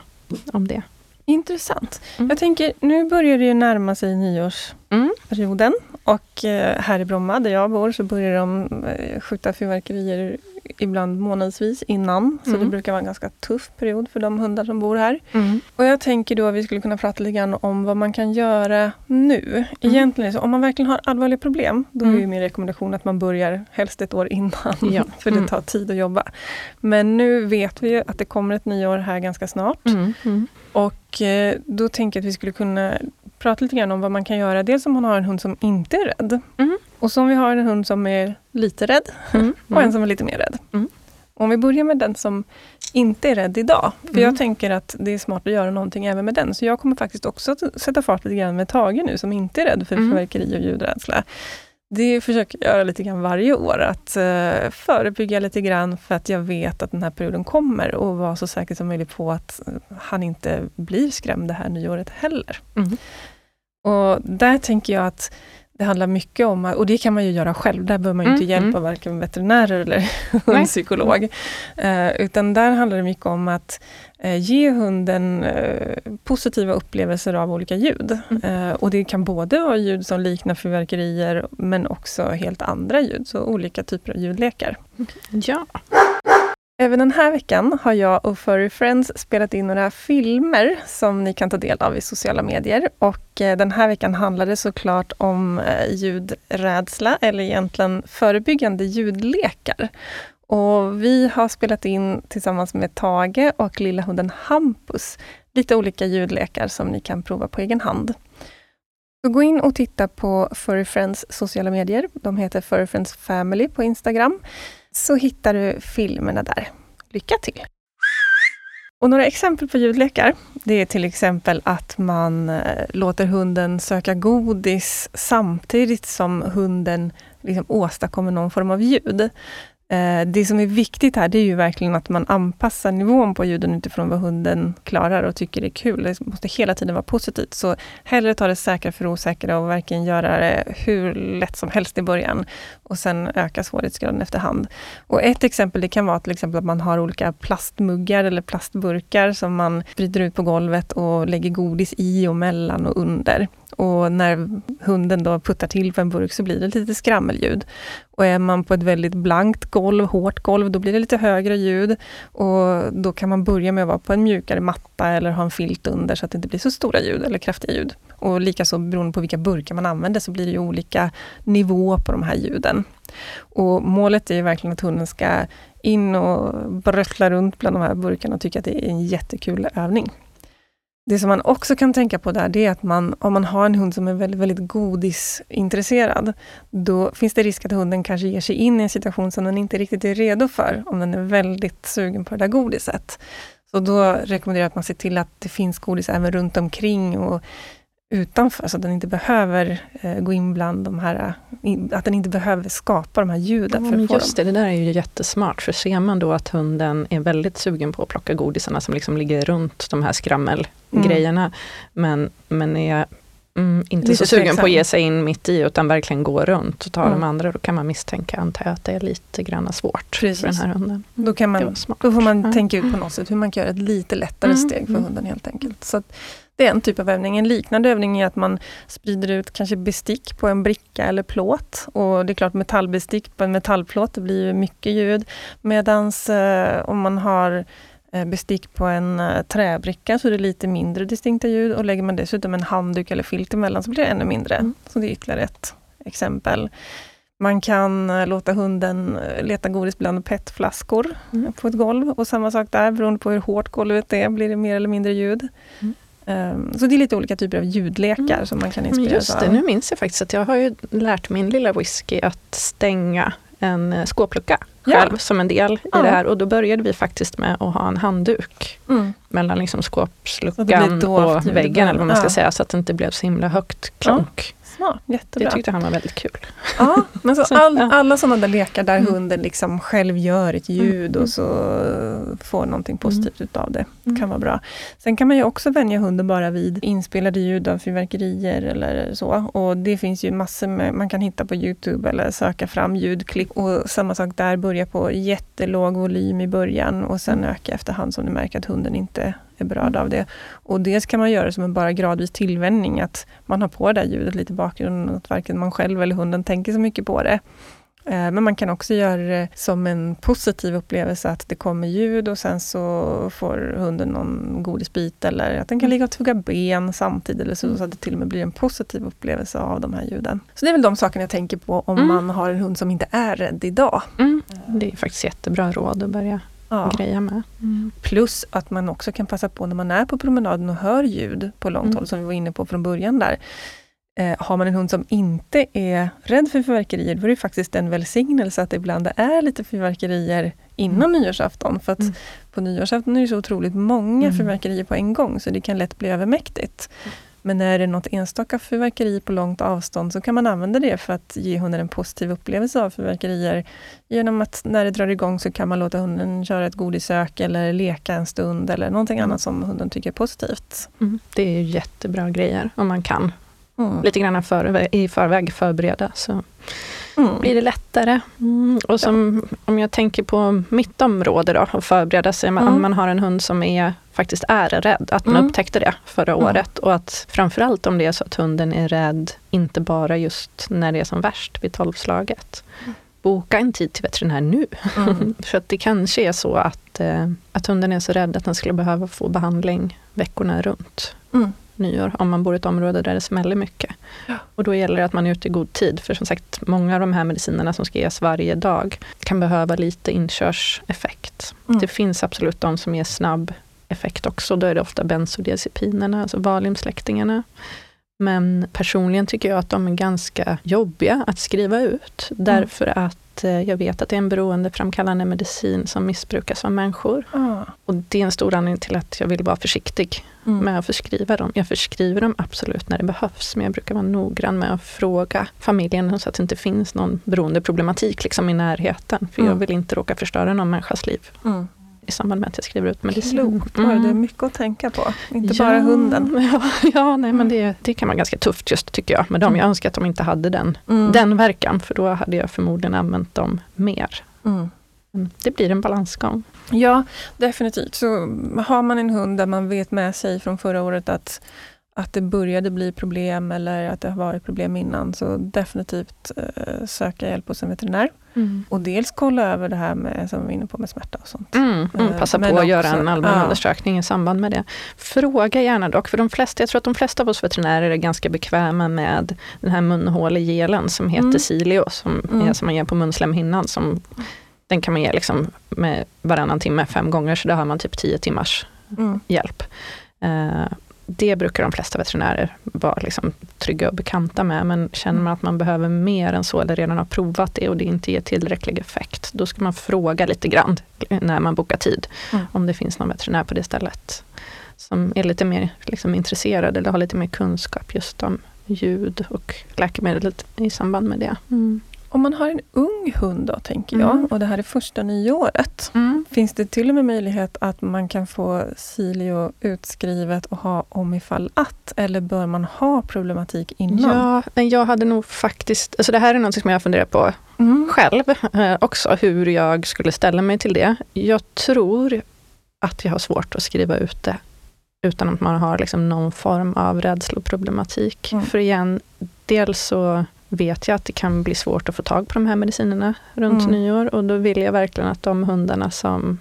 om det. Intressant. Mm. Jag tänker, nu börjar det ju närma sig nyårsperioden. Mm. Och eh, här i Bromma, där jag bor, så börjar de eh, skjuta fyrverkerier ibland månadsvis innan. Så Mm. det brukar vara en ganska tuff period för de hundar som bor här. Mm. Och jag tänker då att vi skulle kunna prata lite grann om vad man kan göra nu. Egentligen, är det så, om man verkligen har allvarliga problem, då är Mm. min rekommendation att man börjar helst ett år innan. Ja. [LAUGHS] För det Mm. tar tid att jobba. Men nu vet vi att det kommer ett nyår här ganska snart. Mm. Mm. Och eh, då tänker jag att vi skulle kunna prata lite grann om vad man kan göra. Dels om man har en hund som inte är rädd. Mm. Och så om vi har en hund som är lite rädd Mm. [LAUGHS] och en som är lite mer rädd. Mm. Om vi börjar med den som inte är rädd idag. För Mm. jag tänker att det är smart att göra någonting även med den. Så jag kommer faktiskt också att sätta fart lite grann med Tage nu, som inte är rädd för Mm. fyrverkeri och ljudrädsla. Det försöker jag göra lite grann varje år, att eh, förebygga lite grann för att jag vet att den här perioden kommer och vara så säker som möjligt på att eh, han inte blir skrämd det här nyåret heller. Mm. Och där tänker jag att det handlar mycket om, och det kan man ju göra själv, där behöver man ju inte Mm, hjälp av varken veterinärer eller [LAUGHS] en psykolog. Eh, utan där handlar det mycket om att eh, ge hunden eh, positiva upplevelser av olika ljud. Mm. Eh, och det kan både vara ljud som liknar fyrverkerier, men också helt andra ljud, så olika typer av ljudlekar. Ja. Även den här veckan har jag och Furry Friends spelat in några filmer som ni kan ta del av i sociala medier. Och eh, den här veckan handlar det såklart om eh, ljudrädsla, eller egentligen förebyggande ljudlekar. Och vi har spelat in tillsammans med Tage och lilla hunden Hampus lite olika ljudlekar som ni kan prova på egen hand. Så gå in och titta på Furry Friends sociala medier. De heter Furry Friends Family på Instagram så hittar du filmerna där. Lycka till! Och några exempel på ljudlekar, det är till exempel att man eh, låter hunden söka godis samtidigt som hunden liksom åstadkommer någon form av ljud. Eh, det som är viktigt här, det är ju verkligen att man anpassar nivån på ljuden utifrån vad hunden klarar och tycker är kul. Det måste hela tiden vara positivt. Så hellre ta det säkra för det osäkra och verkligen göra det hur lätt som helst i början. Och sen öka svårighetsgraden efterhand. Och ett exempel det kan vara till exempel att man har olika plastmuggar eller plastburkar som man sprider ut på golvet och lägger godis i och mellan och under. Och när hunden då puttar till på en burk så blir det lite skrammelljud. Och är man på ett väldigt blankt golv, hårt golv, då blir det lite högre ljud. Och då kan man börja med att vara på en mjukare matta eller ha en filt under så att det inte blir så stora ljud eller kraftiga ljud. Och likaså beroende på vilka burkar man använder så blir det ju olika nivå på de här ljuden. Och målet är ju verkligen att hunden ska in och bröttla runt bland de här burkarna och tycka att det är en jättekul övning. Det som man också kan tänka på där, det är att man, om man har en hund som är väldigt, väldigt godisintresserad, då finns det risk att hunden kanske ger sig in i en situation som den inte riktigt är redo för, om den är väldigt sugen på det där godiset. Så då rekommenderar jag att man ser till att det finns godis även runt omkring och utanför, så att den inte behöver eh, gå in bland de här, in, att den inte behöver skapa de här ljuden. Ja, för få just dem. det, det där är ju jättesmart. För ser man då att hunden är väldigt sugen på att plocka godisarna som liksom ligger runt de här skrammelgrejerna, men, men är mm, inte Lite så sugen på att ge sig in mitt i, utan verkligen gå runt och ta Mm. de andra, då kan man misstänka, antar jag, att det är lite grann svårt Precis. för den här hunden. Då, kan man, då får man Ja. tänka ut på något sätt hur man kan göra ett lite lättare Mm, steg för mm. hunden helt enkelt. Så att det är en typ av övning. En liknande övning är att man sprider ut kanske bestick på en bricka eller plåt. Och det är klart metallbestick på en metallplåt, det blir mycket ljud. Medan eh, om man har eh, bestick på en eh, träbricka så är det lite mindre distinkta ljud och lägger man dessutom en handduk eller filt emellan så blir det ännu mindre. Mm. Så det är ytterligare ett exempel. Man kan eh, låta hunden leta godis bland petflaskor Mm. på ett golv. Och samma sak där, beroende på hur hårt golvet är, blir det mer eller mindre ljud. Mm. Ehm, så det är lite olika typer av ljudlekar Mm. som man kan inspireras just det, av. nu minns jag faktiskt att jag har ju lärt min lilla whisky att stänga en eh, skåplucka Ja. själv som en del i Ja. det här och då började vi faktiskt med att ha en handduk Mm. mellan liksom skåpsluckan och väggen eller vad man ska Ja. säga så att det inte blev så himla högt klonk. Det jättebra. tyckte han var väldigt kul. Ja, men så [LAUGHS] all, ja. alla sådana där lekar där Mm. hunden liksom själv gör ett ljud Mm. och så får någonting positivt utav det. Mm. kan vara bra. Sen kan man ju också vänja hunden bara vid inspelade ljud av fyrverkerier eller så. Och det finns ju massor med, man kan hitta på Youtube eller söka fram ljudklipp. Och samma sak där, börja på jättelåg volym i början och sen öka efterhand som du märker att hunden inte är berörd av det. Och dels kan man göra det som en bara gradvis tillvänjning, att man har på det här ljudet lite i bakgrunden, att varken man själv eller hunden tänker så mycket på det. Eh, Men man kan också göra det som en positiv upplevelse, att det kommer ljud och sen så får hunden någon godisbit eller att den kan ligga och tugga ben samtidigt, eller så, så att det till och med blir en positiv upplevelse av de här ljuden. Så det är väl de sakerna jag tänker på om Mm. man har en hund som inte är rädd idag. Mm. Det är faktiskt jättebra råd att börja Ja. greja med. Plus att man också kan passa på när man är på promenaden och hör ljud på långt Mm. håll, som vi var inne på från början där. Eh, har man en hund som inte är rädd för fyrverkerier, då är det faktiskt en välsignelse att det ibland är lite fyrverkerier innan mm. nyårsafton. För att mm. på nyårsafton är det så otroligt många mm. fyrverkerier på en gång, så det kan lätt bli övermäktigt. Mm. Men är det något enstaka fyrverkeri på långt avstånd så kan man använda det för att ge hunden en positiv upplevelse av fyrverkerier. Genom att när det drar igång så kan man låta hunden köra ett godisök eller leka en stund eller någonting annat som hunden tycker är positivt. Mm. Det är jättebra grejer om man kan mm. lite grann för, i förväg förbereda. Så mm. blir det lättare. Mm. Och som, om jag tänker på mitt område då, och förbereda sig, mm. om man har en hund som är, faktiskt är rädd, att man mm. upptäckte det förra mm. året. Och att framförallt om det är så att hunden är rädd, inte bara just när det är som värst vid tolvslaget. Mm. Boka en tid till veterinär nu. [LAUGHS] För att det kanske är så att, eh, att hunden är så rädd att den skulle behöva få behandling veckorna runt nyår, om man bor i ett område där det smäller mycket. Ja. Och då gäller det att man är ute i god tid, för som sagt, många av de här medicinerna som ska ges varje dag kan behöva lite inkörseffekt. Mm. Det finns absolut de som ger snabb effekt också, då är det ofta bensodiazepinerna, alltså valiumsläktingarna. Men personligen tycker jag att de är ganska jobbiga att skriva ut, mm. därför att Eh, jag vet att det är en beroendeframkallande medicin som missbrukas av människor. Mm. Och det är en stor anledning till att jag vill vara försiktig mm. med att förskriva dem. Jag förskriver dem absolut när det behövs, men jag brukar vara noggrann med att fråga familjen så att det inte finns någon beroendeproblematik liksom i närheten. För mm. jag vill inte råka förstöra någon människas liv. Mm i samband med att jag skriver ut medicin. Klokt, mm. det är mycket att tänka på. Inte ja, bara hunden. [LAUGHS] Ja, ja nej, men det, det kan vara ganska tufft just tycker jag med dem. Jag önskar att de inte hade den, mm. den verkan för då hade jag förmodligen använt dem mer. Mm. Det blir en balansgång. Ja, definitivt. Så har man en hund där man vet med sig från förra året att att det började bli problem eller att det har varit problem innan, så definitivt eh, söka hjälp hos en veterinär. Mm. Och dels kolla över det här med, som vi var inne på, med smärta och sånt. Mm, mm, passa Men på att också, göra en allmän ja. undersökning i samband med det. Fråga gärna dock, för de flesta, jag tror att de flesta av oss veterinärer är ganska bekväma med den här munhålegelen som heter mm. Silio, som, mm. är, som man ger på munslemhinnan. Som, den kan man ge liksom med varannan timme fem gånger, så då har man typ tio timmars mm. hjälp. Uh, det brukar de flesta veterinärer vara liksom trygga och bekanta med. Men känner man att man behöver mer än så, eller redan har provat det och det inte ger tillräcklig effekt, då ska man fråga lite grann när man bokar tid, mm. om det finns någon veterinär på det stället som är lite mer liksom, intresserad eller har lite mer kunskap just om ljud och läkemedel i samband med det. Mm. Om man har en ung hund då, tänker jag, mm. och det här är första nyåret. Mm. Finns det till och med möjlighet att man kan få Silio utskrivet och ha om ifall att? Eller bör man ha problematik innan? Ja, jag hade nog faktiskt, alltså det här är något som jag funderar på mm. själv eh, också, hur jag skulle ställa mig till det. Jag tror att jag har svårt att skriva ut det utan att man har liksom någon form av rädsloproblematik. Mm. För igen, dels så vet jag att det kan bli svårt att få tag på de här medicinerna runt mm. nyår och då vill jag verkligen att de hundarna som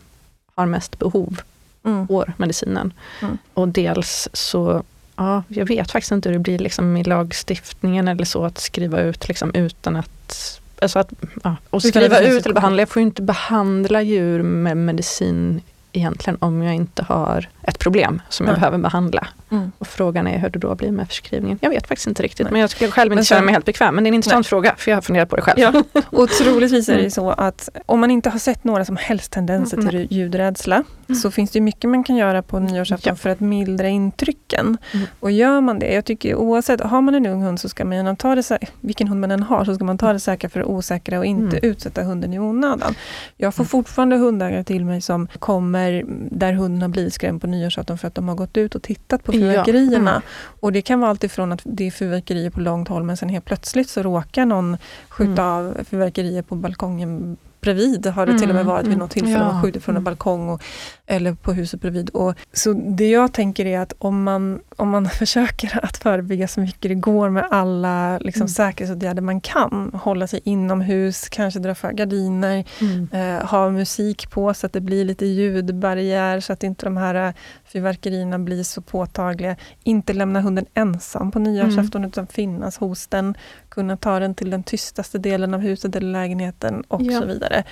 har mest behov mm. får medicinen. Mm. Och dels så, ja, jag vet faktiskt inte hur det blir liksom i lagstiftningen eller så att skriva ut liksom utan att Alltså att, ja, och skriva ut eller behandla, jag får inte behandla djur med medicin egentligen om jag inte har ett problem som jag behöver behandla. Mm. Och frågan är hur det då blir med förskrivningen. Jag vet faktiskt inte riktigt, Nej. men jag skulle själv inte sen, känna mig helt bekväm. Men det är en intressant Nej. fråga, för jag har funderat på det själv. Ja. Och troligtvis är det mm. så att om man inte har sett några som helst tendenser mm. till ljudrädsla, mm. så finns det mycket man kan göra på nyårsafton ja. för att mildra intrycken. Mm. Och gör man det, jag tycker oavsett, har man en ung hund så ska man gärna ta det, vilken hund man än har, så ska man ta det säkra för det osäkra och inte mm. utsätta hunden i onödan. Jag får fortfarande hundägare till mig som kommer där hunden har blivit skrämd på nyårsafton för att de har gått ut och tittat på fyrverkerierna. Ja. Mm. Och det kan vara alltifrån att det är fyrverkerier på långt håll men sen helt plötsligt så råkar någon skjuta mm. av fyrverkerier på balkongen bredvid har det mm, till och med varit vid mm. något tillfälle. Ja, man skjuter från en mm. balkong och, eller på huset bredvid. Och, så det jag tänker är att om man, om man [LAUGHS] försöker att förebygga så mycket det går med alla liksom, mm. säkerhetsåtgärder man kan, hålla sig inomhus, kanske dra för gardiner, mm. eh, ha musik på så att det blir lite ljudbarriär så att inte de här fyrverkerierna blir så påtagliga. Inte lämna hunden ensam på nyårsafton mm. utan finnas hos den, kunna ta den till den tystaste delen av huset eller lägenheten och ja. så vidare.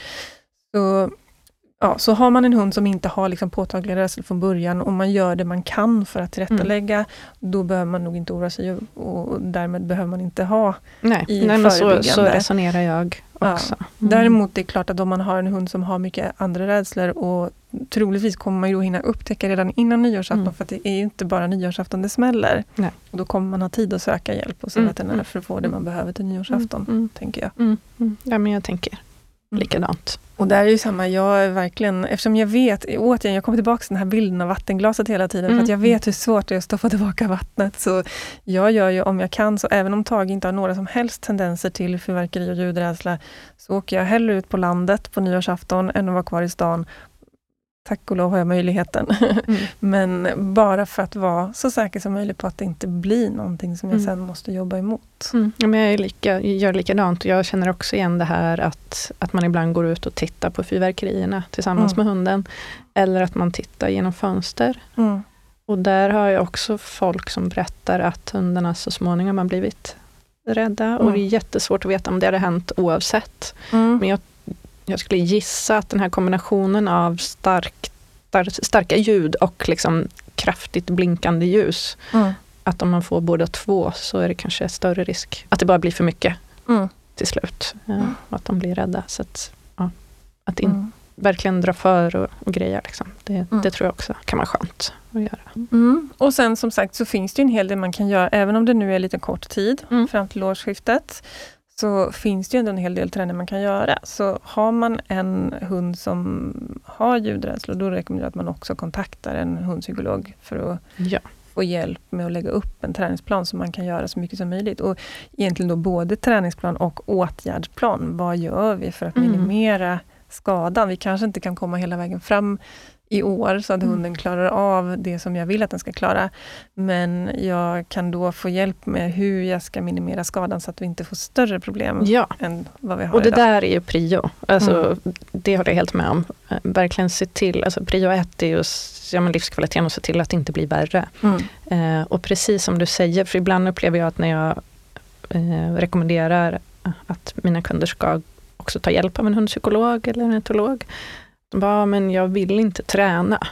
Så Ja, så har man en hund som inte har liksom påtagliga rädslor från början och man gör det man kan för att tillrättalägga, mm. då behöver man nog inte oroa sig och därmed behöver man inte ha Nej, i nej men så, så resonerar jag också. Ja. Mm. Däremot det är klart att om man har en hund som har mycket andra rädslor och troligtvis kommer man ju då hinna upptäcka redan innan nyårsafton, mm. för det är ju inte bara nyårsafton det smäller. Nej. Och då kommer man ha tid att söka hjälp hos mm. veterinär för att få det man behöver till nyårsafton, mm. mm. tänker jag. Mm. Mm. Ja, men jag tänker likadant. Och där är ju samma, jag är verkligen, eftersom jag vet, återigen, jag kommer tillbaka till den här bilden av vattenglaset hela tiden, mm. för att jag vet hur svårt det är att stoppa tillbaka vattnet. Så jag gör ju om jag kan, så även om Tage inte har några som helst tendenser till fyrverkeri och ljudrädsla, så åker jag hellre ut på landet på nyårsafton än att vara kvar i stan tack och lov har jag möjligheten. Mm. [LAUGHS] Men bara för att vara så säker som möjligt på att det inte blir någonting som jag mm. sen måste jobba emot. Mm. Ja, men jag, är lika, gör likadant. Jag känner också igen det här att, att man ibland går ut och tittar på fyrverkerierna tillsammans mm. med hunden. Eller att man tittar genom fönster. Mm. Och där har jag också folk som berättar att hundarna så småningom har blivit rädda. Och det är mm. jättesvårt att veta om det hade hänt oavsett. Men jag jag skulle gissa att den här kombinationen av stark, starka ljud och liksom kraftigt blinkande ljus, mm. att om man får båda två så är det kanske större risk att det bara blir för mycket mm. till slut. Ja, mm. att de blir rädda. Så att, ja, att in, mm. verkligen dra för och, och greja. Liksom. Det, mm. det, tror jag också kan vara skönt att göra. Mm. Och sen som sagt så finns det en hel del man kan göra, även om det nu är lite kort tid fram till årsskiftet så finns det ju ändå en hel del träning man kan göra. Så har man en hund som har ljudrädsla, då rekommenderar jag att man också kontaktar en hundpsykolog för att ja. få hjälp med att lägga upp en träningsplan så man kan göra så mycket som möjligt. Och egentligen då både träningsplan och åtgärdsplan. Vad gör vi för att mm. minimera mm. skadan? Vi kanske inte kan komma hela vägen fram i år så att mm. hunden klarar av det som jag vill att den ska klara. Men jag kan då få hjälp med hur jag ska minimera skadan så att vi inte får större problem ja. än vad vi har Och det idag. där är ju prio. Alltså, mm. Det håller jag helt med om. Eh, verkligen se till, alltså prio ett är just ja, men livskvaliteten och se till att det inte blir värre. Mm. Eh, och precis som du säger, för ibland upplever jag att när jag eh, rekommenderar att mina kunder ska också ta hjälp av en hundpsykolog eller en etolog, de bara, men jag vill inte träna.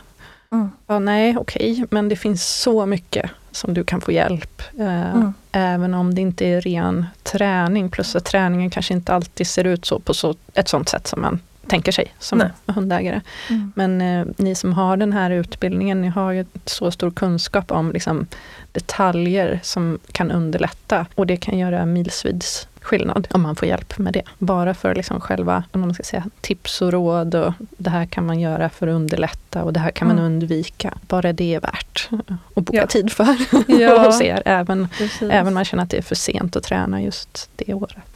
Mm. Ja, nej, okej, okay, men det finns så mycket som du kan få hjälp. Eh, mm. Även om det inte är ren träning, plus att träningen kanske inte alltid ser ut så på så, ett sånt sätt som man tänker sig som Nej. hundägare. Mm. Men eh, ni som har den här utbildningen, ni har ju så stor kunskap om liksom, detaljer som kan underlätta och det kan göra milsvids skillnad om man får hjälp med det. Bara för liksom själva om man ska säga, tips och råd och det här kan man göra för att underlätta och det här kan mm. man undvika. Bara det är värt att boka ja. tid för [LAUGHS] ja. hos er, även, även om man känner att det är för sent att träna just det året.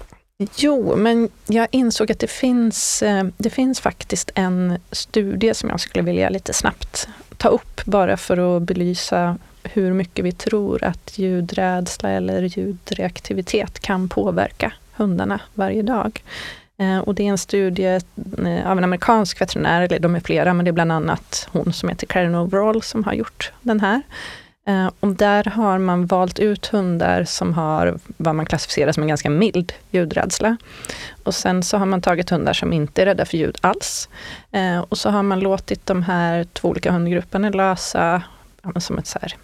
Jo, men jag insåg att det finns, eh, det finns faktiskt en studie som jag skulle vilja lite snabbt ta upp bara för att belysa hur mycket vi tror att ljudrädsla eller ljudreaktivitet kan påverka hundarna varje dag. Eh, och det är en studie eh, av en amerikansk veterinär, eller de är flera, men det är bland annat hon som heter Karen Overall som har gjort den här. Eh, och där har man valt ut hundar som har vad man klassificerar som en ganska mild ljudrädsla. Och sen så har man tagit hundar som inte är rädda för ljud alls. Och så har man låtit de här två olika hundgrupperna lösa som ett så här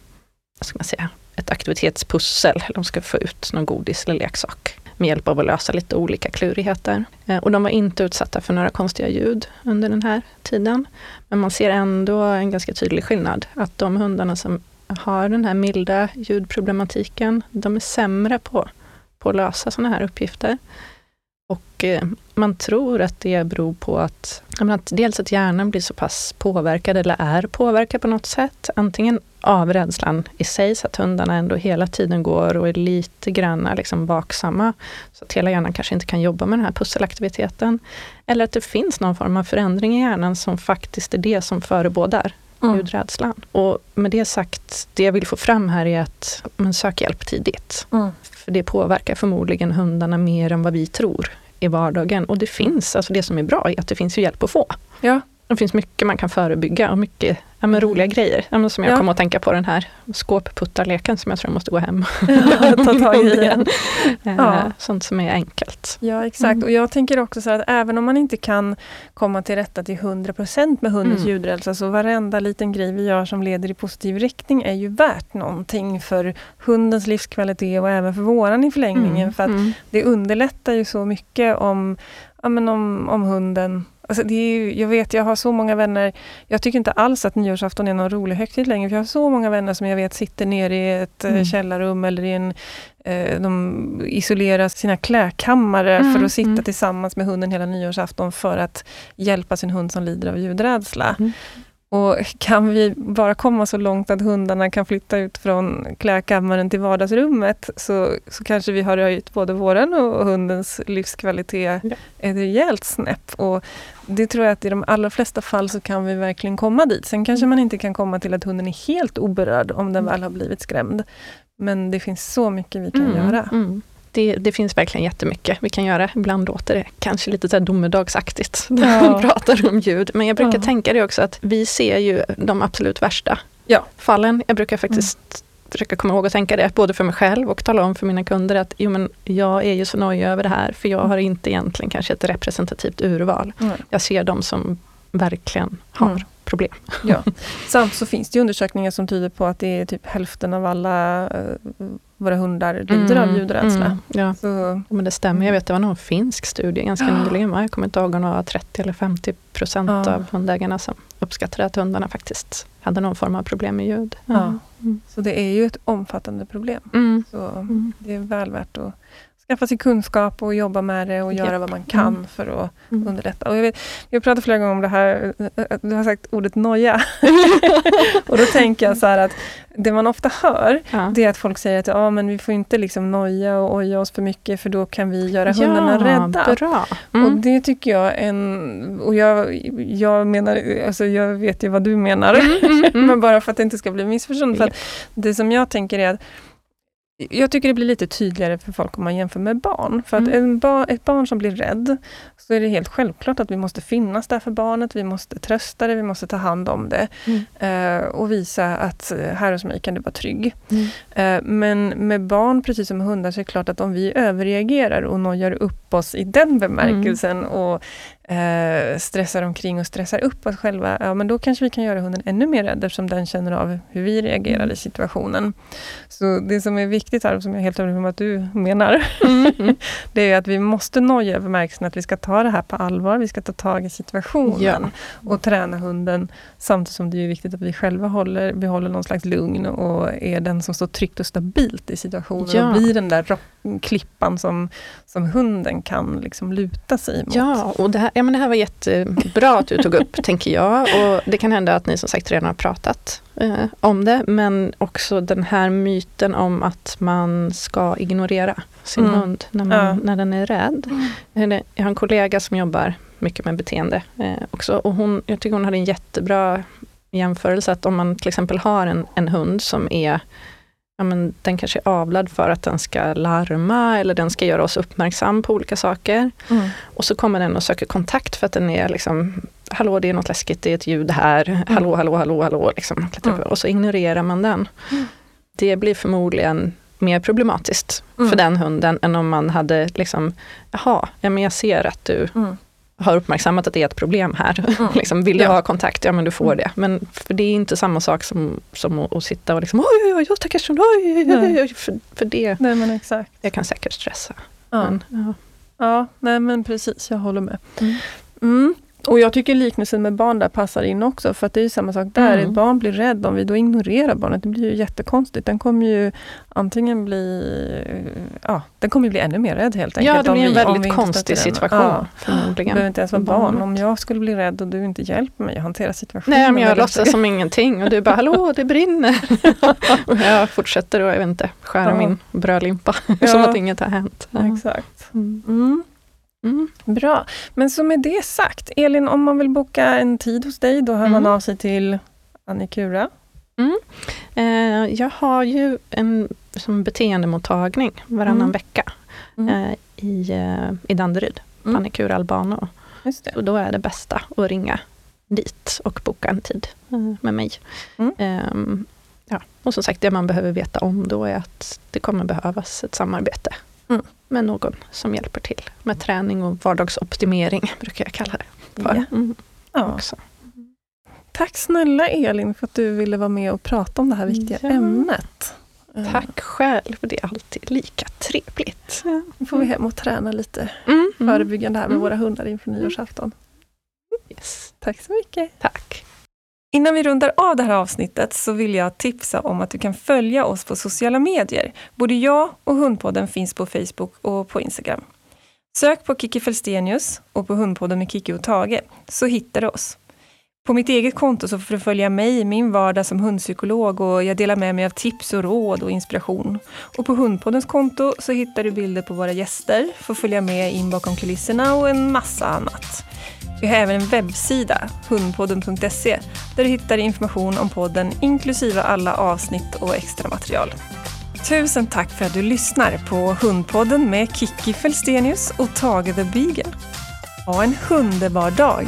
vad ska man säga, ett aktivitetspussel. De ska få ut någon godis eller leksak med hjälp av att lösa lite olika klurigheter. Eh, och de var inte utsatta för några konstiga ljud under den här tiden. Men man ser ändå en ganska tydlig skillnad. Att de hundarna som har den här milda ljudproblematiken, de är sämre på, på att lösa sådana här uppgifter. Och eh, man tror att det beror på att, att dels att hjärnan blir så pass påverkad eller är påverkad på något sätt. Antingen av rädslan i sig, så att hundarna ändå hela tiden går och är lite grann liksom vaksamma. Så att hela hjärnan kanske inte kan jobba med den här pusselaktiviteten. Eller att det finns någon form av förändring i hjärnan som faktiskt är det som förebådar mm. ljudrädslan. Och med det sagt, det jag vill få fram här är att man sök hjälp tidigt. Mm. För det påverkar förmodligen hundarna mer än vad vi tror i vardagen. Och det finns, alltså det som är bra är att det finns ju hjälp att få. Ja. Det finns mycket man kan förebygga och mycket ja, roliga grejer. Ja, som jag Ja. kommer att tänka på den här skåpputtarleken som jag tror jag måste gå hem [LAUGHS] Ta tag i igen. Eh, Ja. Sånt som är enkelt. Ja, exakt. Mm. Och jag tänker också så att även om man inte kan komma till rätta till 100% med hundens Mm. ljudrädsla så varenda liten grej vi gör som leder i positiv riktning är ju värt någonting för hundens livskvalitet och även för våran i förlängningen. För att Mm. det underlättar ju så mycket om, ja, men om, om hunden Alltså det är ju, jag vet, jag har så många vänner, jag tycker inte alls att nyårsafton är någon rolig högtid längre, för jag har så många vänner som jag vet sitter nere i ett Mm. mm. källarrum eller i en, eh, de isolerar sina klädkammare Mm, för att sitta mm. tillsammans med hunden hela nyårsafton för att hjälpa sin hund som lider av ljudrädsla. Mm. Och kan vi bara komma så långt att hundarna kan flytta ut från klädkammaren till vardagsrummet så, så kanske vi har höjt både våran och hundens livskvalitet Ja. ett rejält snäpp. Och det tror jag att i de allra flesta fall så kan vi verkligen komma dit. Sen kanske man inte kan komma till att hunden är helt oberörd om den väl har blivit skrämd. Men det finns så mycket vi kan göra. Mm. Det, det finns verkligen jättemycket vi kan göra. Ibland låter det kanske lite så här domedagsaktigt när Ja. man pratar om ljud. Men jag brukar Ja. tänka det också att vi ser ju de absolut värsta Ja. fallen. Jag brukar faktiskt försöka komma ihåg att tänka det, både för mig själv och tala om för mina kunder att jo, men jag är ju så nojig över det här, för jag har inte egentligen kanske ett representativt urval. Mm. Jag ser de som verkligen har Mm. problem. Ja. [LAUGHS] Samt så finns det undersökningar som tyder på att det är typ hälften av alla eh, våra hundar lider av ljudrädsla. Mm, ja. Så, Men det stämmer, jag vet det var någon finsk studie ganska Ja. nyligen, jag kommer inte ihåg om det var 30 eller 50 procent Ja. av hundägarna som uppskattade att hundarna faktiskt hade någon form av problem med ljud. Ja. Mm. så det är ju ett omfattande problem. Mm. Så Mm. det är väl värt att skaffa sig kunskap och jobba med det och göra Japp. vad man kan Mm. för att Mm. underlätta. Och jag, vet, jag har pratat flera gånger om det här, eh, du har sagt ordet noja. [LAUGHS] och då tänker jag så här att det man ofta hör Ja. det är att folk säger att ja, men vi får inte liksom noja och oja oss för mycket för då kan vi göra hundarna rädda. Bra. Och Mm. det tycker jag en... Och jag, jag menar, alltså jag vet ju vad du menar. Mm. [LAUGHS] Men bara för att det inte ska bli missförstånd. För det som jag tänker är att jag tycker det blir lite tydligare för folk om man jämför med barn. För att Mm. ba, ett barn som blir rädd, så är det helt självklart att vi måste finnas där för barnet, vi måste trösta det, vi måste ta hand om det. Mm. eh, och visa att eh, här hos mig kan du vara trygg. Mm. Eh, Men med barn, precis som med hundar, så är det klart att om vi överreagerar och nojar upp oss i den bemärkelsen och eh, stressar omkring och stressar upp oss själva, ja men då kanske vi kan göra hunden ännu mer rädd eftersom den känner av hur vi reagerar Mm. i situationen. Så det som är viktigt här, och som jag är helt övertygad om att du menar, Mm. [LAUGHS] det är att vi måste noja över bemärkelsen att vi ska ta det här på allvar, vi ska ta tag i situationen Ja. och träna hunden samtidigt som det är viktigt att vi själva håller, behåller någon slags lugn och är den som står tryggt och stabilt i situationen Ja. och blir den där klippan som, som hunden kan liksom luta sig mot. Ja, och det här, ja, men det här var jättebra att du tog upp, [LAUGHS] tänker jag. Och det kan hända att ni som sagt redan har pratat eh, om det, men också den här myten om att man ska ignorera sin Mm. hund när, man, Ja. när den är rädd. Eller, Jag har en kollega som jobbar mycket med beteende eh, också, och hon, jag tycker hon hade en jättebra jämförelse, att om man till exempel har en, en hund som är Ja, men den kanske är avlad för att den ska larma eller den ska göra oss uppmärksam på olika saker. Mm. Och så kommer den och söker kontakt för att den är liksom, hallå det är något läskigt, det är ett ljud här, hallå, hallå, hallå, hallå, liksom. Mm. och så ignorerar man den. Mm. Det blir förmodligen mer problematiskt Mm. för den hunden än om man hade liksom, jaha, ja, men jag ser att du Mm. Har uppmärksammat att det är ett problem här. Mm. [LAUGHS] liksom, vill du Ja. ha kontakt? Ja men du får Mm. det. Men för det är inte samma sak som, som att, att sitta och liksom oj, oj, oj, oj, oj, Nej. oj. För, för det, Nej men exakt. jag kan säkert stressa. Ja. Men, ja. ja, nej men precis, jag håller med. Mm. Mm. Och jag tycker liknelsen med barn där passar in också, för att det är ju samma sak där. Mm. Ett barn blir rädd, om vi då ignorerar barnet, det blir ju jättekonstigt. Den kommer ju antingen bli, ja, den kommer bli ännu mer rädd helt enkelt. Ja, det blir en vi- väldigt konstig situation Ja. Det förmodligen. behöver inte ens vara barn. Om jag skulle bli rädd och du inte hjälper mig att hantera situationen. Nej, men jag låtsas som ingenting och du bara hallå det brinner. [LAUGHS] och jag fortsätter och jag vet inte, skära Ja. min brödlimpa [LAUGHS] som att inget har hänt. Exakt. Mm. Mm. Mm. Bra. Men så med det sagt, Elin, om man vill boka en tid hos dig, då hör man Mm. av sig till Annikura. Eh, jag har ju en som beteendemottagning varannan Mm. vecka Mm. eh, i, eh, i Danderyd, Mm. Panikura Albano. Just det. Och då är det bästa att ringa dit och boka en tid eh, med mig. Mm. Ehm, ja. Och som sagt, det man behöver veta om då är att det kommer behövas ett samarbete Mm. Med någon som hjälper till med träning och vardagsoptimering, [LAUGHS] brukar jag kalla det. För. Ja. Mm, Ja. också. Tack snälla Elin för att du ville vara med och prata om det här viktiga Ja. ämnet. Eh, Tack själv, det är alltid lika trevligt. Nu får vi hem och träna lite Mm. förebyggande här med Mm. våra hundar inför nyårsafton. Yes. Tack så mycket. Tack. Innan vi rundar av det här avsnittet så vill jag tipsa om att du kan följa oss på sociala medier. Både jag och Hundpodden finns på Facebook och på Instagram. Sök på Kiki Felstenius och på Hundpodden med Kiki och Tage så hittar du oss. På mitt eget konto så får du följa mig i min vardag som hundpsykolog och jag delar med mig av tips och råd och inspiration. Och på Hundpoddens konto så hittar du bilder på våra gäster, får följa med in bakom kulisserna och en massa annat. Vi har även en webbsida, hundpodden.se, där du hittar information om podden inklusive alla avsnitt och extra material. Tusen tack för att du lyssnar på Hundpodden med Kiki Felstenius och Tage the Beagle. Ha en underbar dag!